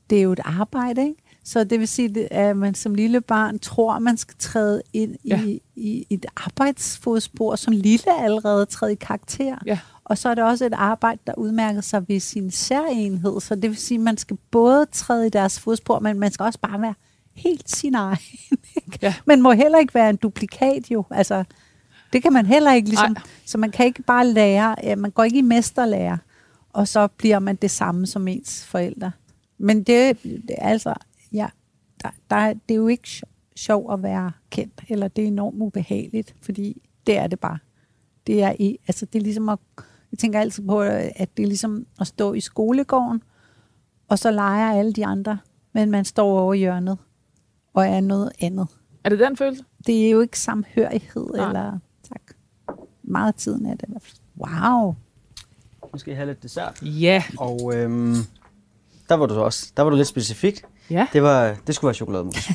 det er jo et arbejde, ikke? Så det vil sige, at man som lille barn tror, man skal træde ind Ja. i, i et arbejdsfodspor, som lille allerede træde i karakter. Ja. Og så er det også et arbejde, der udmærker sig ved sin særenhed. Så det vil sige, at man skal både træde i deres fodspor, men man skal også bare være helt sin egen. ikke? Ja. Man må heller ikke være en duplikat jo. Altså, det kan man heller ikke. Ligesom, så man kan ikke bare lære, man går ikke i mesterlære, og så bliver man det samme som ens forældre. Men det, det er altså, ja, der, der, det er jo ikke sj- sjov at være kendt, eller det er enormt ubehageligt, fordi det er det bare. Det er, altså det er ligesom at, jeg tænker altid på, at det er ligesom at stå i skolegården, og så leger alle de andre, men man står over hjørnet, og er noget andet. Er det den følelse? Det er jo ikke samhørighed, Nej. eller tak. Meget af tiden er det i hvert fald. Wow. Nu skal jeg have lidt dessert. Ja. Og øhm, der var du så også, der var du lidt specifik. Ja. Det, var, det skulle være chokolademus.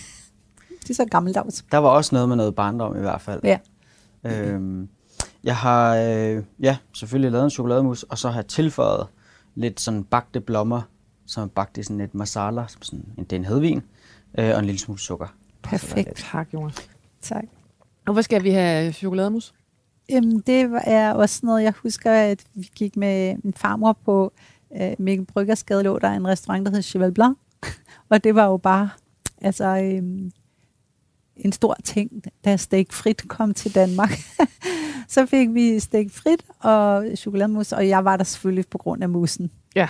Det er så gammeldags. Der var også noget med noget barndom i hvert fald. Ja. Øhm, jeg har øh, ja, selvfølgelig lavet en chokolademus, og så har jeg tilføjet lidt sådan bagte blommer, som er bagt i sådan et masala, som sådan en, det er en hedvin, øh, og en lille smule sukker. Perfekt. Tak, Jonas. Tak. Hvorfor skal vi have chokolademus? Jamen, det var- er også noget, jeg husker, at vi gik med min farmor på øh, Mikkel Bryggers gade, lå der en restaurant, der hed Cheval Blanc. Og det var jo bare altså, øh, en stor ting, da Steak Frit kom til Danmark. så fik vi Steak Frit og chokolademus, og jeg var der selvfølgelig på grund af musen. Ja.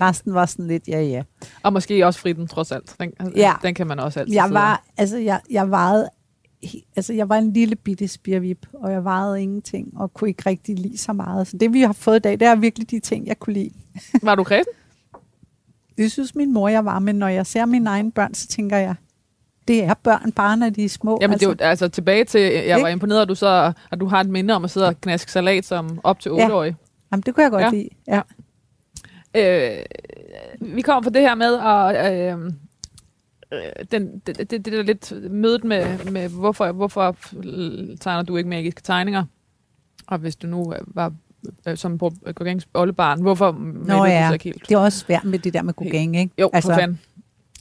Resten var sådan lidt, ja, ja. Og måske også fritten, trods alt. Den, altså, Ja. den kan man også altid Jeg var, altså, jeg, jeg vejede, altså, jeg var en lille bitte spirvip, og jeg vejede ingenting, og kunne ikke rigtig lide så meget. Så det, vi har fået i dag, det er virkelig de ting, jeg kunne lide. Var du kredsen? Det synes min mor, jeg var, men når jeg ser mine egne børn, så tænker jeg, det er børn bare, når de er små. Jamen, det er jo, altså tilbage til, jeg var Ikke? imponeret, at du, så, at du har et minde om at sidde og knaske salat som op til Ja. 8-årig. Jamen, det kunne jeg godt Ja. lide. Ja. Øh, vi kommer fra det her med, at øh, øh, den, det, det, det der lidt mødet med, med hvorfor, hvorfor tegner du ikke magiske tegninger? Og hvis du nu øh, var øh, som på Gorgangs oldebarn, hvorfor malede ja. så ikke helt? Det er også svært med det der med kokain, ikke? Jo, altså, for fanden.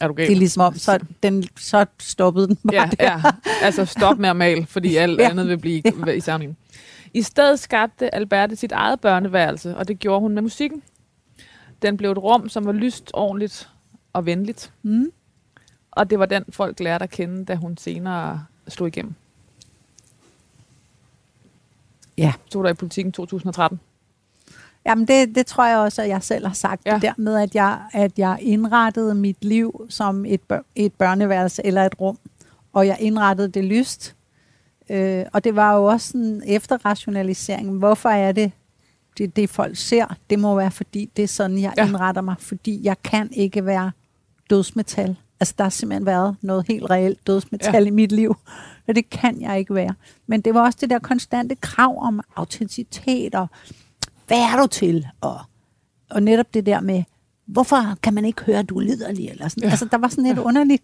Er du det er galt? ligesom om, så, den, så stoppede den bare Ja, der. ja, altså stop med at male, fordi alt Ja. andet vil blive ja. i sammenligning. I stedet skabte Alberte sit eget børneværelse, og det gjorde hun med musikken. Den blev et rum, som var lyst, ordentligt og venligt. Mm. Og det var den, folk lærte at kende, da hun senere slog igennem. Ja. Stod der i politikken 2013. Jamen det, det tror jeg også, at jeg selv har sagt. Ja. Det der med, at jeg, at jeg indrettede mit liv som et, bør, et børneværelse eller et rum. Og jeg indrettede det lyst. Øh, og det var jo også en efterrationalisering. Hvorfor er det, det, det folk ser? Det må være, fordi det er sådan, jeg ja. indretter mig. Fordi jeg kan ikke være dødsmetal. Altså, der har simpelthen været noget helt reelt dødsmetal Ja. i mit liv. Og det kan jeg ikke være. Men det var også det der konstante krav om autenticitet og hvad er du til? Og, og netop det der med, hvorfor kan man ikke høre, at du er liderlig? Eller sådan. Ja. Altså, der var sådan et Ja. underligt,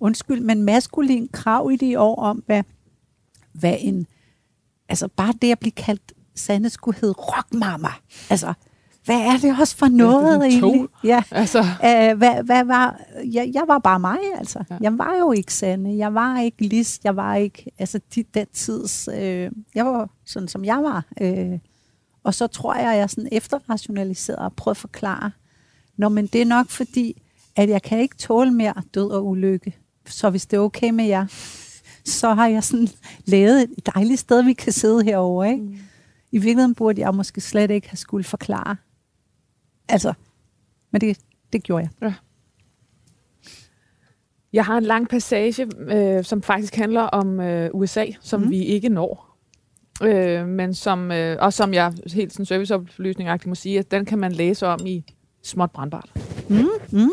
undskyld, men maskulin krav i de år om, hvad, hvad en, altså bare det at blive kaldt, Sande skulle hedde rockmama. Altså, hvad er det også for noget en egentlig? Ja. Altså, Uh, hvad, hvad var, jeg, jeg var bare mig, altså. Ja. Ja. Jeg var jo ikke Sande, jeg var ikke Lis, jeg var ikke, altså de, den tids, øh, jeg var sådan, som jeg var. Øh, og så tror jeg, at jeg sådan efterrationaliseret og prøvet at forklare, Nå, men det er nok fordi, at jeg kan ikke tåle mere død og ulykke. Så hvis det er okay med jer, så har jeg sådan lavet et dejligt sted, vi kan sidde herovre. Ikke? Mm. I virkeligheden burde jeg måske slet ikke have skulle forklare. Altså, men det, det gjorde jeg. Jeg har en lang passage, øh, som faktisk handler om øh, USA, som Mm. vi ikke når. Øh, men som, øh, og som jeg helt sådan serviceoplysning må sige, at den kan man læse om i småt brandbart. Mm, mm.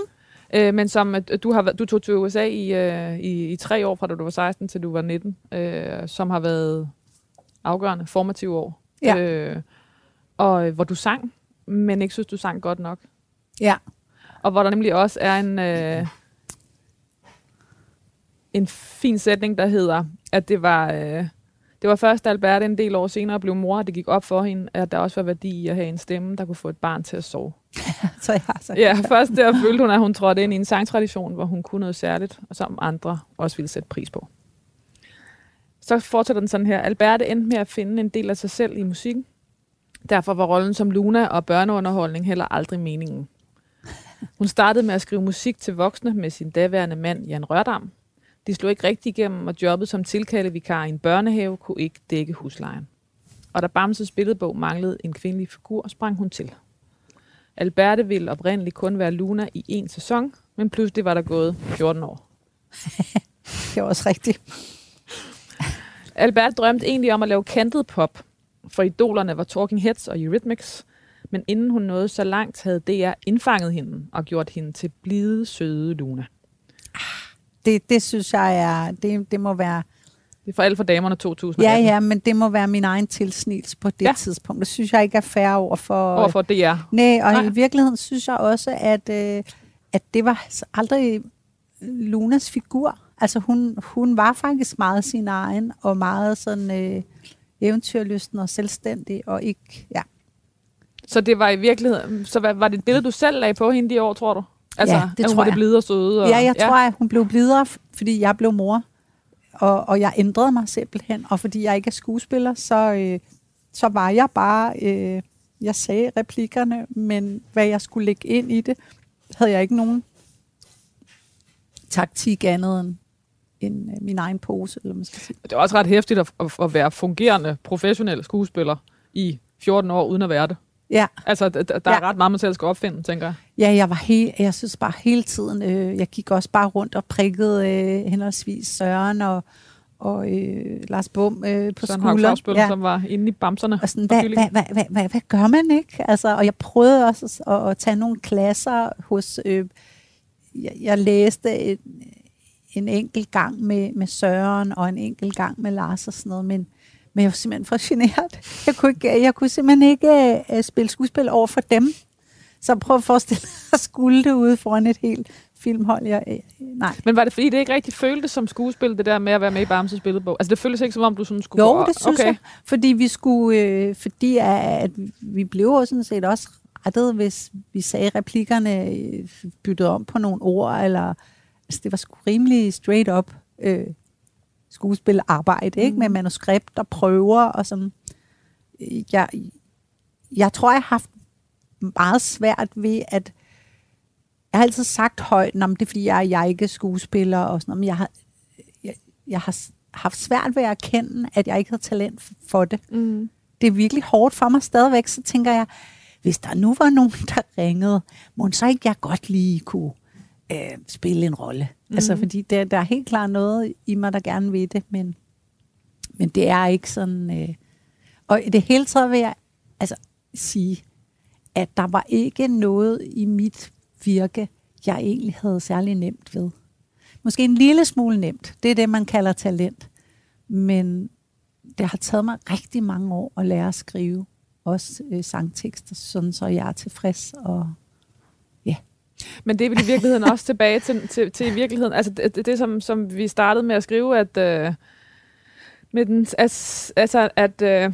Øh, men som øh, du har du tog til USA i, øh, i, i tre år, fra da du var 16 til du var 19, øh, som har været afgørende, formative år. Ja. Øh, og øh, hvor du sang, men ikke synes, du sang godt nok. Ja. Og hvor der nemlig også er en, øh, en fin sætning, der hedder, at det var, øh, det var først, da Alberte en del år senere blev mor, at det gik op for hende, at der også var værdi i at have en stemme, der kunne få et barn til at sove. Så jeg har sagt, Ja, først der følte hun, at hun trådte ind i en sangtradition, hvor hun kunne noget særligt, og som andre også ville sætte pris på. Så fortsætter den sådan her. Alberte endte med at finde en del af sig selv i musikken. Derfor var rollen som Luna og børneunderholdning heller aldrig meningen. Hun startede med at skrive musik til voksne med sin daværende mand Jan Rørdam. De slog ikke rigtig igennem, og jobbet som tilkaldevikar i en børnehave kunne ikke dække huslejen. Og da Bamses billedbog manglede en kvindelig figur, sprang hun til. Alberte ville oprindeligt kun være Luna i en sæson, men pludselig var der gået 14 år. det er også rigtigt. Albert drømte egentlig om at lave kantet pop, for idolerne var Talking Heads og Eurythmics, men inden hun nåede så langt, havde DR indfanget hende og gjort hende til blide, søde Luna. Det, det synes jeg er, det, det må være, Det er for alt for damerne 2018. ja ja, men det må være min egen tilsnits på det ja. Tidspunkt. Det synes jeg ikke er fair over for... Overfor DR. Nej, og Nej. i virkeligheden synes jeg også, at, øh, at det var altså aldrig Lunas figur. Altså hun, hun var faktisk meget sin egen, og meget sådan øh, eventyrlysten og selvstændig, og ikke, ja. Så det var i virkeligheden, så var det et billede, du selv lagde på hende de år, tror du? Altså, Ja, det at hun tror jeg. blide og søde? Og, Ja, jeg tror, at hun blev blidere, fordi jeg blev mor, og, og jeg ændrede mig simpelthen, og fordi jeg ikke er skuespiller, så, øh, så var jeg bare, øh, jeg sagde replikkerne, men hvad jeg skulle lægge ind i det, havde jeg ikke nogen taktik andet end, end øh, min egen pose, eller man skal sige. Det er også ret hæftigt at, at, være fungerende professionel skuespiller i 14 år uden at være det. Ja, Altså, der, der er Ja. ret meget, man selv skal opfinde, tænker jeg. ja jeg var helt, jeg synes bare hele tiden, øh, jeg gik også bare rundt og prikkede øh, henholdsvis Søren og, og øh, Lars Bum øh, på Søren skulderen. Fagsbøl, ja. som var inde i bamserne. Og sådan, hvad, hvad, hvad, hvad, hvad, hvad gør man ikke? Altså, og jeg prøvede også at, at tage nogle klasser hos... Øh, jeg, jeg læste en, en enkelt gang med, med Søren, og en enkelt gang med Lars og sådan noget, men, men jeg var simpelthen for generet. Jeg kunne, ikke, jeg kunne simpelthen ikke uh, spille skuespil over for dem. Så prøv at forestille dig at skulle det ude foran et helt filmhold. Jeg, øh, nej. Men var det fordi, det ikke rigtig føltes som skuespil, det der med at være med i Bamses billedbog? Altså, det føltes ikke, som om du sådan skulle Jo, det synes okay. jeg. Fordi vi skulle, øh, fordi at, vi blev jo sådan set også rettet, hvis vi sagde replikkerne øh, byttet om på nogle ord, eller altså, det var sgu rimelig straight up øh, skuespilarbejde, ikke? Mm. Med manuskript og prøver og sådan. Jeg, jeg tror, jeg har haft meget svært ved at jeg har altid sagt højt, "Nå, men det er fordi, jeg, jeg er ikke skuespiller og sådan noget, men jeg har, jeg, jeg har haft svært ved at erkende, at jeg ikke havde talent for det. Mm. Det er virkelig hårdt for mig stadigvæk, så tænker jeg, hvis der nu var nogen, der ringede, må så ikke jeg godt lige kunne øh, spille en rolle. Mm. Altså, fordi der, der er helt klart noget i mig, der gerne vil det, men, men det er ikke sådan... Øh, og i det hele taget vil jeg altså, sige, at der var ikke noget i mit virke, jeg egentlig havde særlig nemt ved. Måske en lille smule nemt. Det er det, man kalder talent. Men det har taget mig rigtig mange år at lære at skrive også øh, sangtekster, sådan så jeg er tilfreds. Og Men det er vel i virkeligheden også tilbage til, til, til i virkeligheden, altså det, det, det som, som vi startede med at skrive, at, øh, med den, altså, at øh,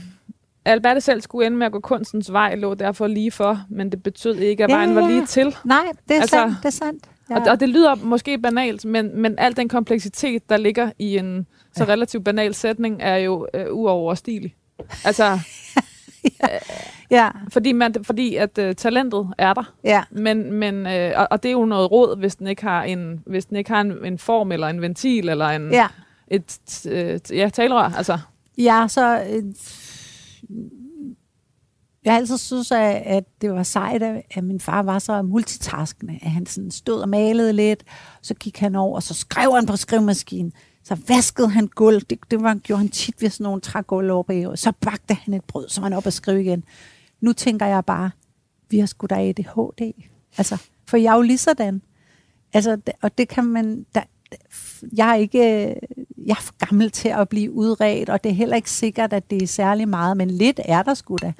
Alberte selv skulle ende med at gå kunstens vej, lå derfor lige for, men det betød ikke, at Ja, vejen var ja. lige til. nej, det er Altså- sandt. Det er sandt. Ja. Og, og det lyder måske banalt, men, men al den kompleksitet, der ligger i en så Ja. relativt banal sætning, er jo øh, uoverstigelig. Altså, Ja, fordi, man, fordi at øh, talentet er der, ja, men, men øh, og, og det er jo noget råd, hvis den ikke har en, hvis den ikke har en, en form eller en ventil eller en, ja. et øh, ja, talerør. Altså, Ja, så øh, jeg har altid synes, at, at det var sejt, at, at min far var så multitaskende, at han sådan stod og malede lidt, så gik han over, og så skrev han på skrivemaskinen. Så vaskede han gulv. Det, det var, gjorde han tit ved sådan nogle trægulv over på Så bagte han et brød, så var han op og skrev igen. Nu tænker jeg bare, vi har sgu da ADHD. Altså, for jeg er jo lige sådan. Altså, og det kan man... Der, jeg er ikke jeg er for gammel til at blive udredt, og det er heller ikke sikkert, at det er særlig meget, men lidt er der sgu da.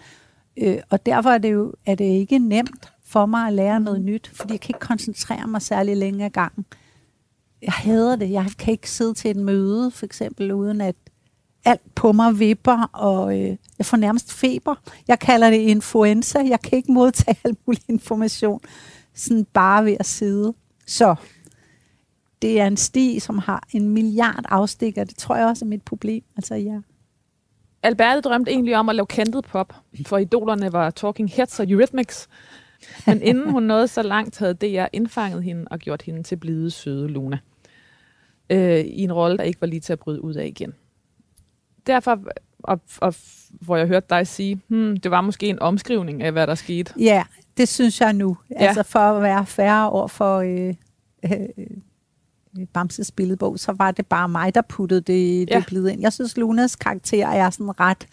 Øh, og derfor er det jo er det ikke nemt for mig at lære noget nyt, fordi jeg kan ikke koncentrere mig særlig længe ad gangen. Jeg hader det. Jeg kan ikke sidde til et møde, for eksempel, uden at alt på mig vipper, og øh, jeg får nærmest feber. Jeg kalder det influenza. Jeg kan ikke modtage al mulig information, sådan bare ved at sidde. Så det er en sti, som har en milliard afstikker. Det tror jeg også er mit problem. Altså, ja. Alberte drømte egentlig om at lave kentet pop, for idolerne var Talking Heads og Eurythmics. Men inden hun nåede så langt, havde DR indfanget hende og gjort hende til blide, søde Luna. Øh, I en rolle, der ikke var lige til at bryde ud af igen. Derfor, og, og hvor jeg hørte dig sige, hmm, det var måske en omskrivning af, hvad der skete. Ja, det synes jeg nu. Ja. Altså for at være færre år for øh, øh, Bamses billedbog, så var det bare mig, der puttede det, ja. det blide ind. Jeg synes, Lunas karakter er sådan ret,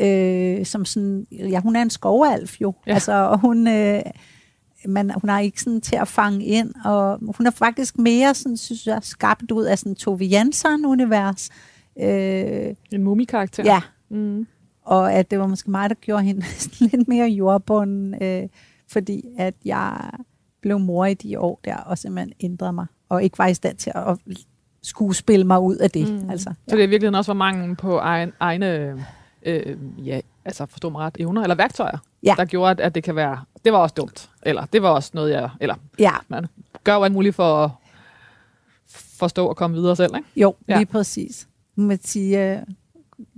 øh, som sådan, ja, hun er en skovalf jo. Ja. Altså, og hun, øh, man, hun er ikke sådan til at fange ind, og hun er faktisk mere, sådan, synes jeg, skabt ud af sådan Tove Jansson-univers. Øh, en mumikarakter. Ja. Mm. Og at det var måske mig, der gjorde hende lidt mere jordbunden, øh, fordi at jeg blev mor i de år der, og simpelthen ændrede mig og ikke var i stand til at skuespille mig ud af det. Mm. Altså, ja. Så det er virkelig også var mangel på egen, egne, øh, ja, altså forstå mig ret, evner eller værktøjer, ja. der gjorde, at det kan være, det var også dumt, eller det var også noget, jeg, eller ja. man gør jo alt muligt for at forstå og komme videre selv, ikke? Jo, ja. lige præcis. Man sige, uh,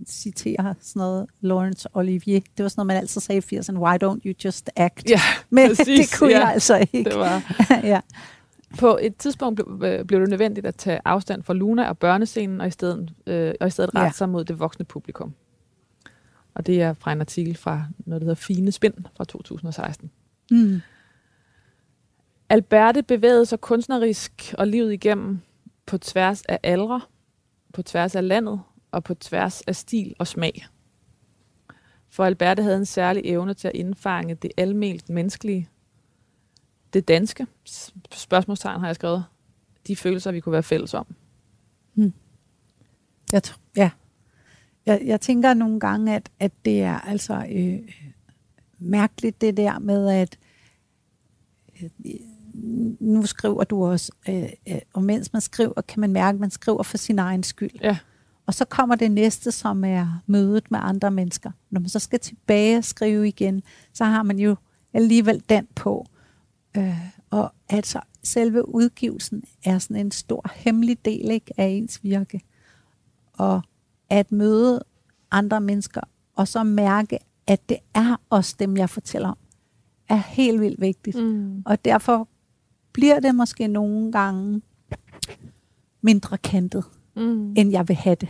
citere sådan noget Laurence Olivier. Det var sådan noget, man altid sagde i 80'erne, why don't you just act? Ja, Men præcis, det kunne ja. jeg altså ikke. Det var. ja. På et tidspunkt blev, øh, blev det nødvendigt at tage afstand fra Luna og børnescenen, og i stedet, øh, og i stedet rette ja. sig mod det voksne publikum. Og det er fra en artikel fra noget, der hedder Fine Spind fra 2016. Mm. Alberte bevægede sig kunstnerisk og livet igennem på tværs af aldre, på tværs af landet og på tværs af stil og smag. For Alberte havde en særlig evne til at indfange det almelt menneskelige, det danske, spørgsmålstegn har jeg skrevet, de følelser, vi kunne være fælles om. Hmm. Jeg t- ja. Jeg, jeg tænker nogle gange, at, at det er altså øh, mærkeligt det der med, at øh, nu skriver du også, øh, øh, og mens man skriver, kan man mærke, at man skriver for sin egen skyld. Ja. Og så kommer det næste, som er mødet med andre mennesker. Når man så skal tilbage og skrive igen, så har man jo alligevel den på. Øh, og altså, selve udgivelsen er sådan en stor hemmelig del ikke, af ens virke. Og at møde andre mennesker, og så mærke, at det er også dem, jeg fortæller om, er helt vildt vigtigt. Mm. Og derfor bliver det måske nogle gange mindre kantet, mm. end jeg vil have det.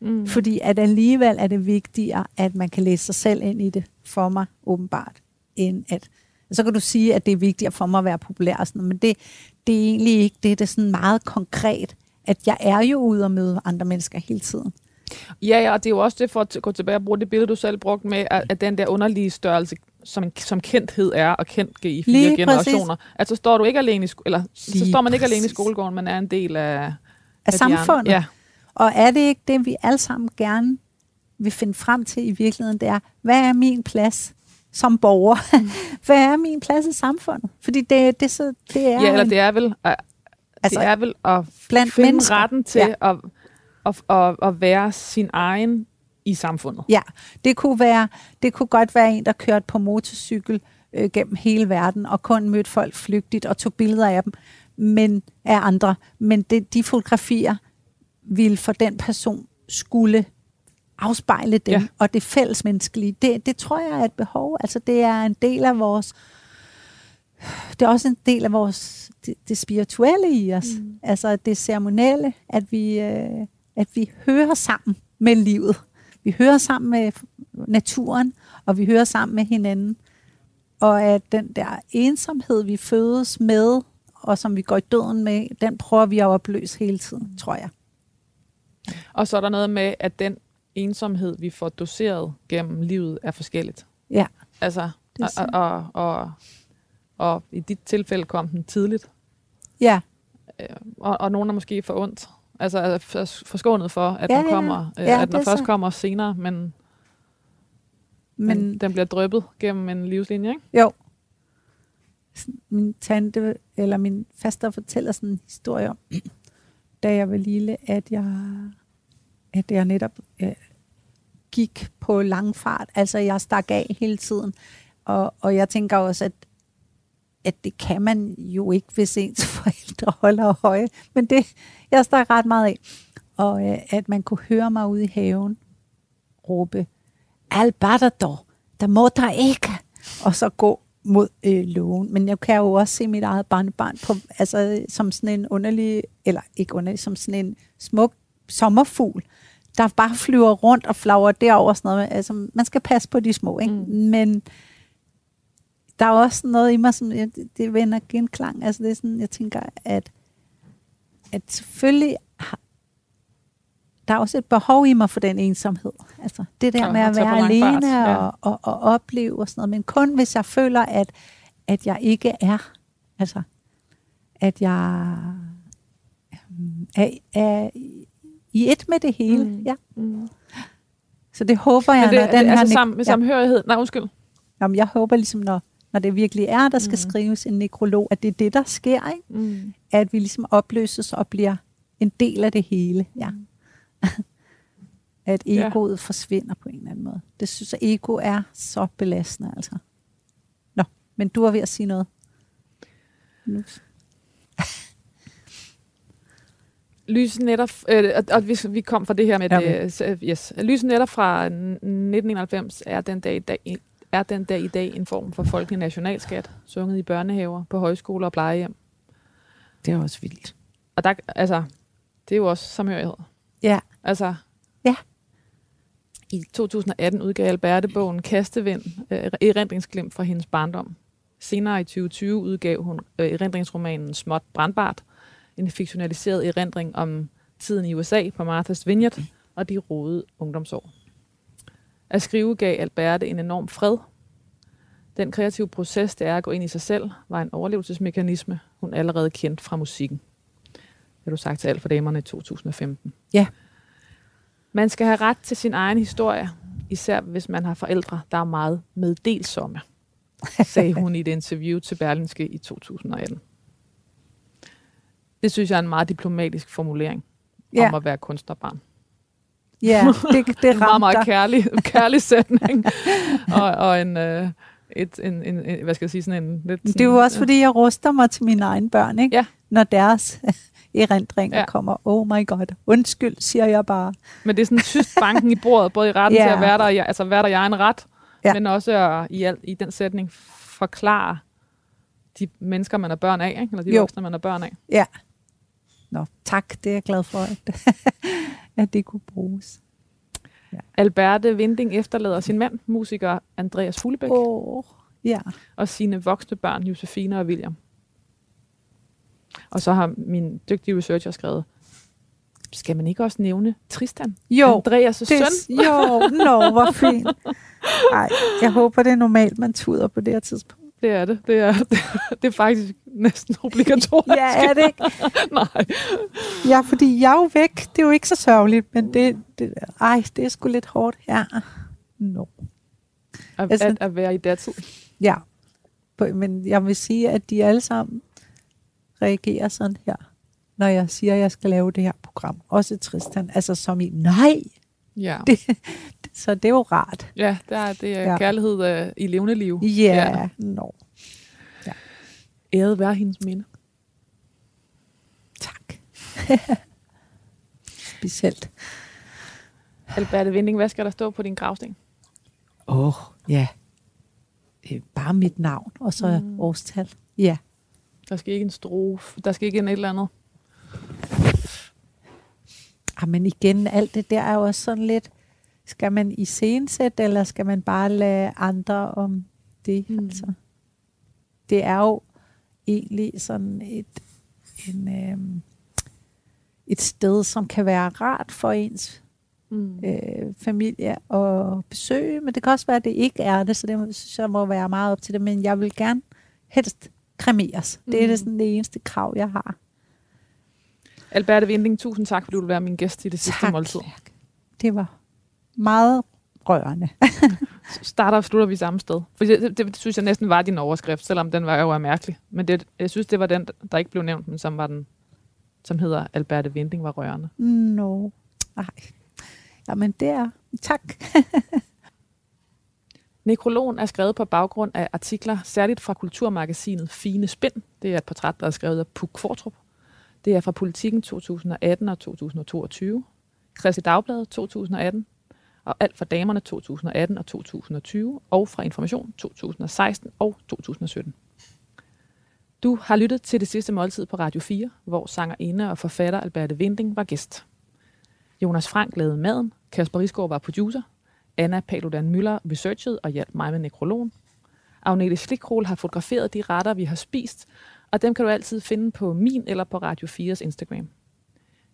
Mm. Fordi at alligevel er det vigtigere, at man kan læse sig selv ind i det for mig, åbenbart, end at så kan du sige, at det er vigtigt for mig at være populær, og sådan, men det, det er egentlig ikke det. Det er sådan meget konkret, at jeg er jo ude og møde andre mennesker hele tiden. Ja, ja, og det er jo også det for at gå tilbage og bruge det billede, du selv brugte med, at, at den der underlige størrelse, som, som kendthed er, og kendt i fire Lige generationer. Præcis. Altså står du ikke alene i eller Lige så står man ikke præcis. alene i skolegården, man er en del af, af, af samfundet. Ja. Og er det ikke det, vi alle sammen gerne vil finde frem til i virkeligheden, det er, hvad er min plads? som borger. Mm. Hvad er min plads i samfundet? Fordi det, det, så, det er... Ja, eller det er vel, at, altså, det er vel at blandt finde mennesker. retten til ja. at, at, at, at være sin egen i samfundet. Ja, det kunne, være, det kunne godt være en, der kørte på motorcykel øh, gennem hele verden, og kun mødte folk flygtigt og tog billeder af dem, men af andre. Men det, de fotografier ville for den person skulle afspejle dem, ja. og det fællesmenneskelige, det, det tror jeg er et behov. Altså det er en del af vores, det er også en del af vores, det, det spirituelle i os. Mm. Altså det ceremonielle, at vi, øh, at vi hører sammen med livet. Vi hører sammen med naturen, og vi hører sammen med hinanden. Og at den der ensomhed, vi fødes med, og som vi går i døden med, den prøver vi at opløse hele tiden, tror jeg. Og så er der noget med, at den ensomhed, vi får doseret gennem livet, er forskelligt. Ja. Altså, Det og, og, og, og i dit tilfælde kom den tidligt, Ja, og, og nogen er måske for ondt. Altså er for- forskånet for, at Ja, den ja, kommer, øh, ja, at den først så- kommer senere, men, men men den bliver drøbet gennem en livslinje, ikke? jo, min tante, eller min faster fortæller sådan en historie om, da jeg var lille, at jeg, at jeg netop øh, gik på lang fart. Altså, jeg stak af hele tiden. Og, og jeg tænker også, at, at det kan man jo ikke, hvis ens forældre holder høje. Men det, jeg stak ret meget af. Og øh, at man kunne høre mig ude i haven råbe, Albatador, der må der ikke. Og så gå mod øh, lågen. Men jeg kan jo også se mit eget barnebarn på, altså, som sådan en underlig, eller ikke underlig, som sådan en smuk sommerfugl, der bare flyver rundt og flager derover sådan noget. Altså, man skal passe på de små, ikke? Mm. Men der er også noget i mig, som jeg, det vender genklang. Altså, det er sådan, jeg tænker, at, at selvfølgelig har, der er også et behov i mig for den ensomhed. Altså, det der Og med at være alene fart, ja. og, og, og opleve og sådan noget. Men kun hvis jeg føler, at, at jeg ikke er. Altså, at jeg øhm, er, er i et med det hele. Mm. Ja. Mm. Så det håber jeg, Men det, når den det, her... altså sam, med samhørighed. Nej, undskyld. Jamen, jeg håber ligesom, når, når det virkelig er, der skal Mm. mm. skrives en nekrolog, at det er det, der sker, ikke? Mm. At vi ligesom opløses og bliver en del af det hele. Ja. at Ja. egoet ja. forsvinder på en eller anden måde. Det synes jeg, ego er så belastende, altså. Nå, men du er ved at sige noget. Nu. Lysenetter, øh, og, og vi, vi kom fra det her med, Ja, det, s- yes. Lysenetter fra 1991 er den, dag i dag, er den dag i dag en form for folkelig nationalskat, sunget i børnehaver, på højskoler og plejehjem. Det er også vildt. Og der, altså, det er jo også samhørighed. Ja. Altså, Ja. I 2018 udgav Alberte bogen Kastevind, øh, erindringsglimt fra hendes barndom. Senere i 2020 udgav hun øh, erindringsromanen Småt Brandbart, en fiktionaliseret erindring om tiden i USA på Martha's Vineyard og de rode ungdomsår. At skrive gav Alberte en enorm fred. Den kreative proces, det er at gå ind i sig selv, var en overlevelsesmekanisme, hun allerede kendte fra musikken. Det har du sagt til alt for damerne i 2015. Ja. Man skal have ret til sin egen historie, især hvis man har forældre, der er meget meddelsomme, sagde hun i et interview til Berlinske i 2018. Det synes jeg er en meget diplomatisk formulering Ja, om at være kunstnerbarn. Ja det, det En meget, ramte meget kærlig, kærlig sætning. og, og en, øh, et, en, en, en, hvad skal jeg sige, sådan en lidt... Det er jo også, fordi jeg ruster mig til mine egne børn, ikke? Ja. Når deres erindringer Ja. kommer. Oh my god. Undskyld, siger jeg bare. Men det er sådan tyst banken i bordet, både i retten Ja. til at være der, altså være der i egen ret, Ja. men også at, i, al, i den sætning forklare de mennesker, man er børn af, ikke? eller de Jo. voksne, man er børn af. Ja. Nå, tak. Det er jeg glad for, at, at det kunne bruges. Alberte Vinding efterlader sin mand, musiker Andreas Fuglebæk, oh, ja. og sine voksne børn, Josefine og William. Og så har min dygtige researcher skrevet, skal man ikke også nævne Tristan? Jo, Andreas' det, søn? jo, nå, hvor fint. Ej, jeg håber, det er normalt, man tuder på det her tidspunkt. Det er det. Det er, det er faktisk næsten obligatorisk. Ja, er det ikke? Nej. Ja, fordi jeg er jo væk. Det er jo ikke så sørgeligt, men det, det, ej, det er sgu lidt hårdt. Ja. Nå. At, Altså- at, at være i datid. Ja. Men jeg vil sige, at de alle sammen reagerer sådan her, når jeg siger, at jeg skal lave det her program. Også Tristan. Altså som i, nej. Ja. Det, så det er jo rart. Ja, det er, det er ja. Ja. kærlighed uh, i levende liv. Ja, yeah. nå. Æret være hendes minde. Tak. Specielt. Alberte Vinding, hvad skal der stå på din gravsten? Åh, oh, ja. Er bare mit navn, og så Mm. årstal. Ja. Der skal ikke en strofe, der skal ikke en et eller andet. Ah, men igen, alt det der er jo også sådan lidt, skal man iscenesætte, eller skal man bare lade andre om det? Mm. Mm. Altså, det er jo egentlig sådan et, en, øhm, et sted, som kan være rart for ens Mm. øh, familie at besøge, men det kan også være, at det ikke er det, så det synes jeg må være meget op til det, men jeg vil gerne helst kremeres. Det er Mm. det, sådan det eneste krav, jeg har. Alberte Vinding, tusind tak, fordi du vil være min gæst i det sidste måltid. Lærke. Det var meget rørende. Starter og slutter vi samme sted. For det, det, det, synes jeg næsten var din overskrift, selvom den var jo mærkelig. Men det, jeg synes, det var den, der ikke blev nævnt, men som var den, som hedder Alberte Vinding var rørende. No. Nej. Jamen, det er... Tak. Nekrologen er skrevet på baggrund af artikler, særligt fra kulturmagasinet Fine Spind. Det er et portræt, der er skrevet af Puk Fortrup. Det er fra Politiken 2018 og 2022, Kristelig Dagblad 2018, og alt fra Damerne 2018 og 2020, og fra Information 2016 og 2017. Du har lyttet til det sidste måltid på Radio 4, hvor sangerinde og forfatter Alberte Vinding var gæst. Jonas Frank lavede maden, Kasper Risgaard var producer, Anna Paludan Møller researchede og hjalp mig med nekrologen. Agnete Slikrol har fotograferet de retter, vi har spist, og dem kan du altid finde på min eller på Radio 4's Instagram.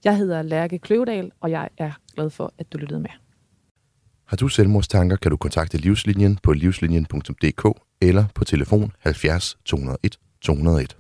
Jeg hedder Lærke Kløvedal, og jeg er glad for, at du lyttede med. Har du selvmordstanker, kan du kontakte Livslinjen på livslinjen.dk eller på telefon 70 201 201.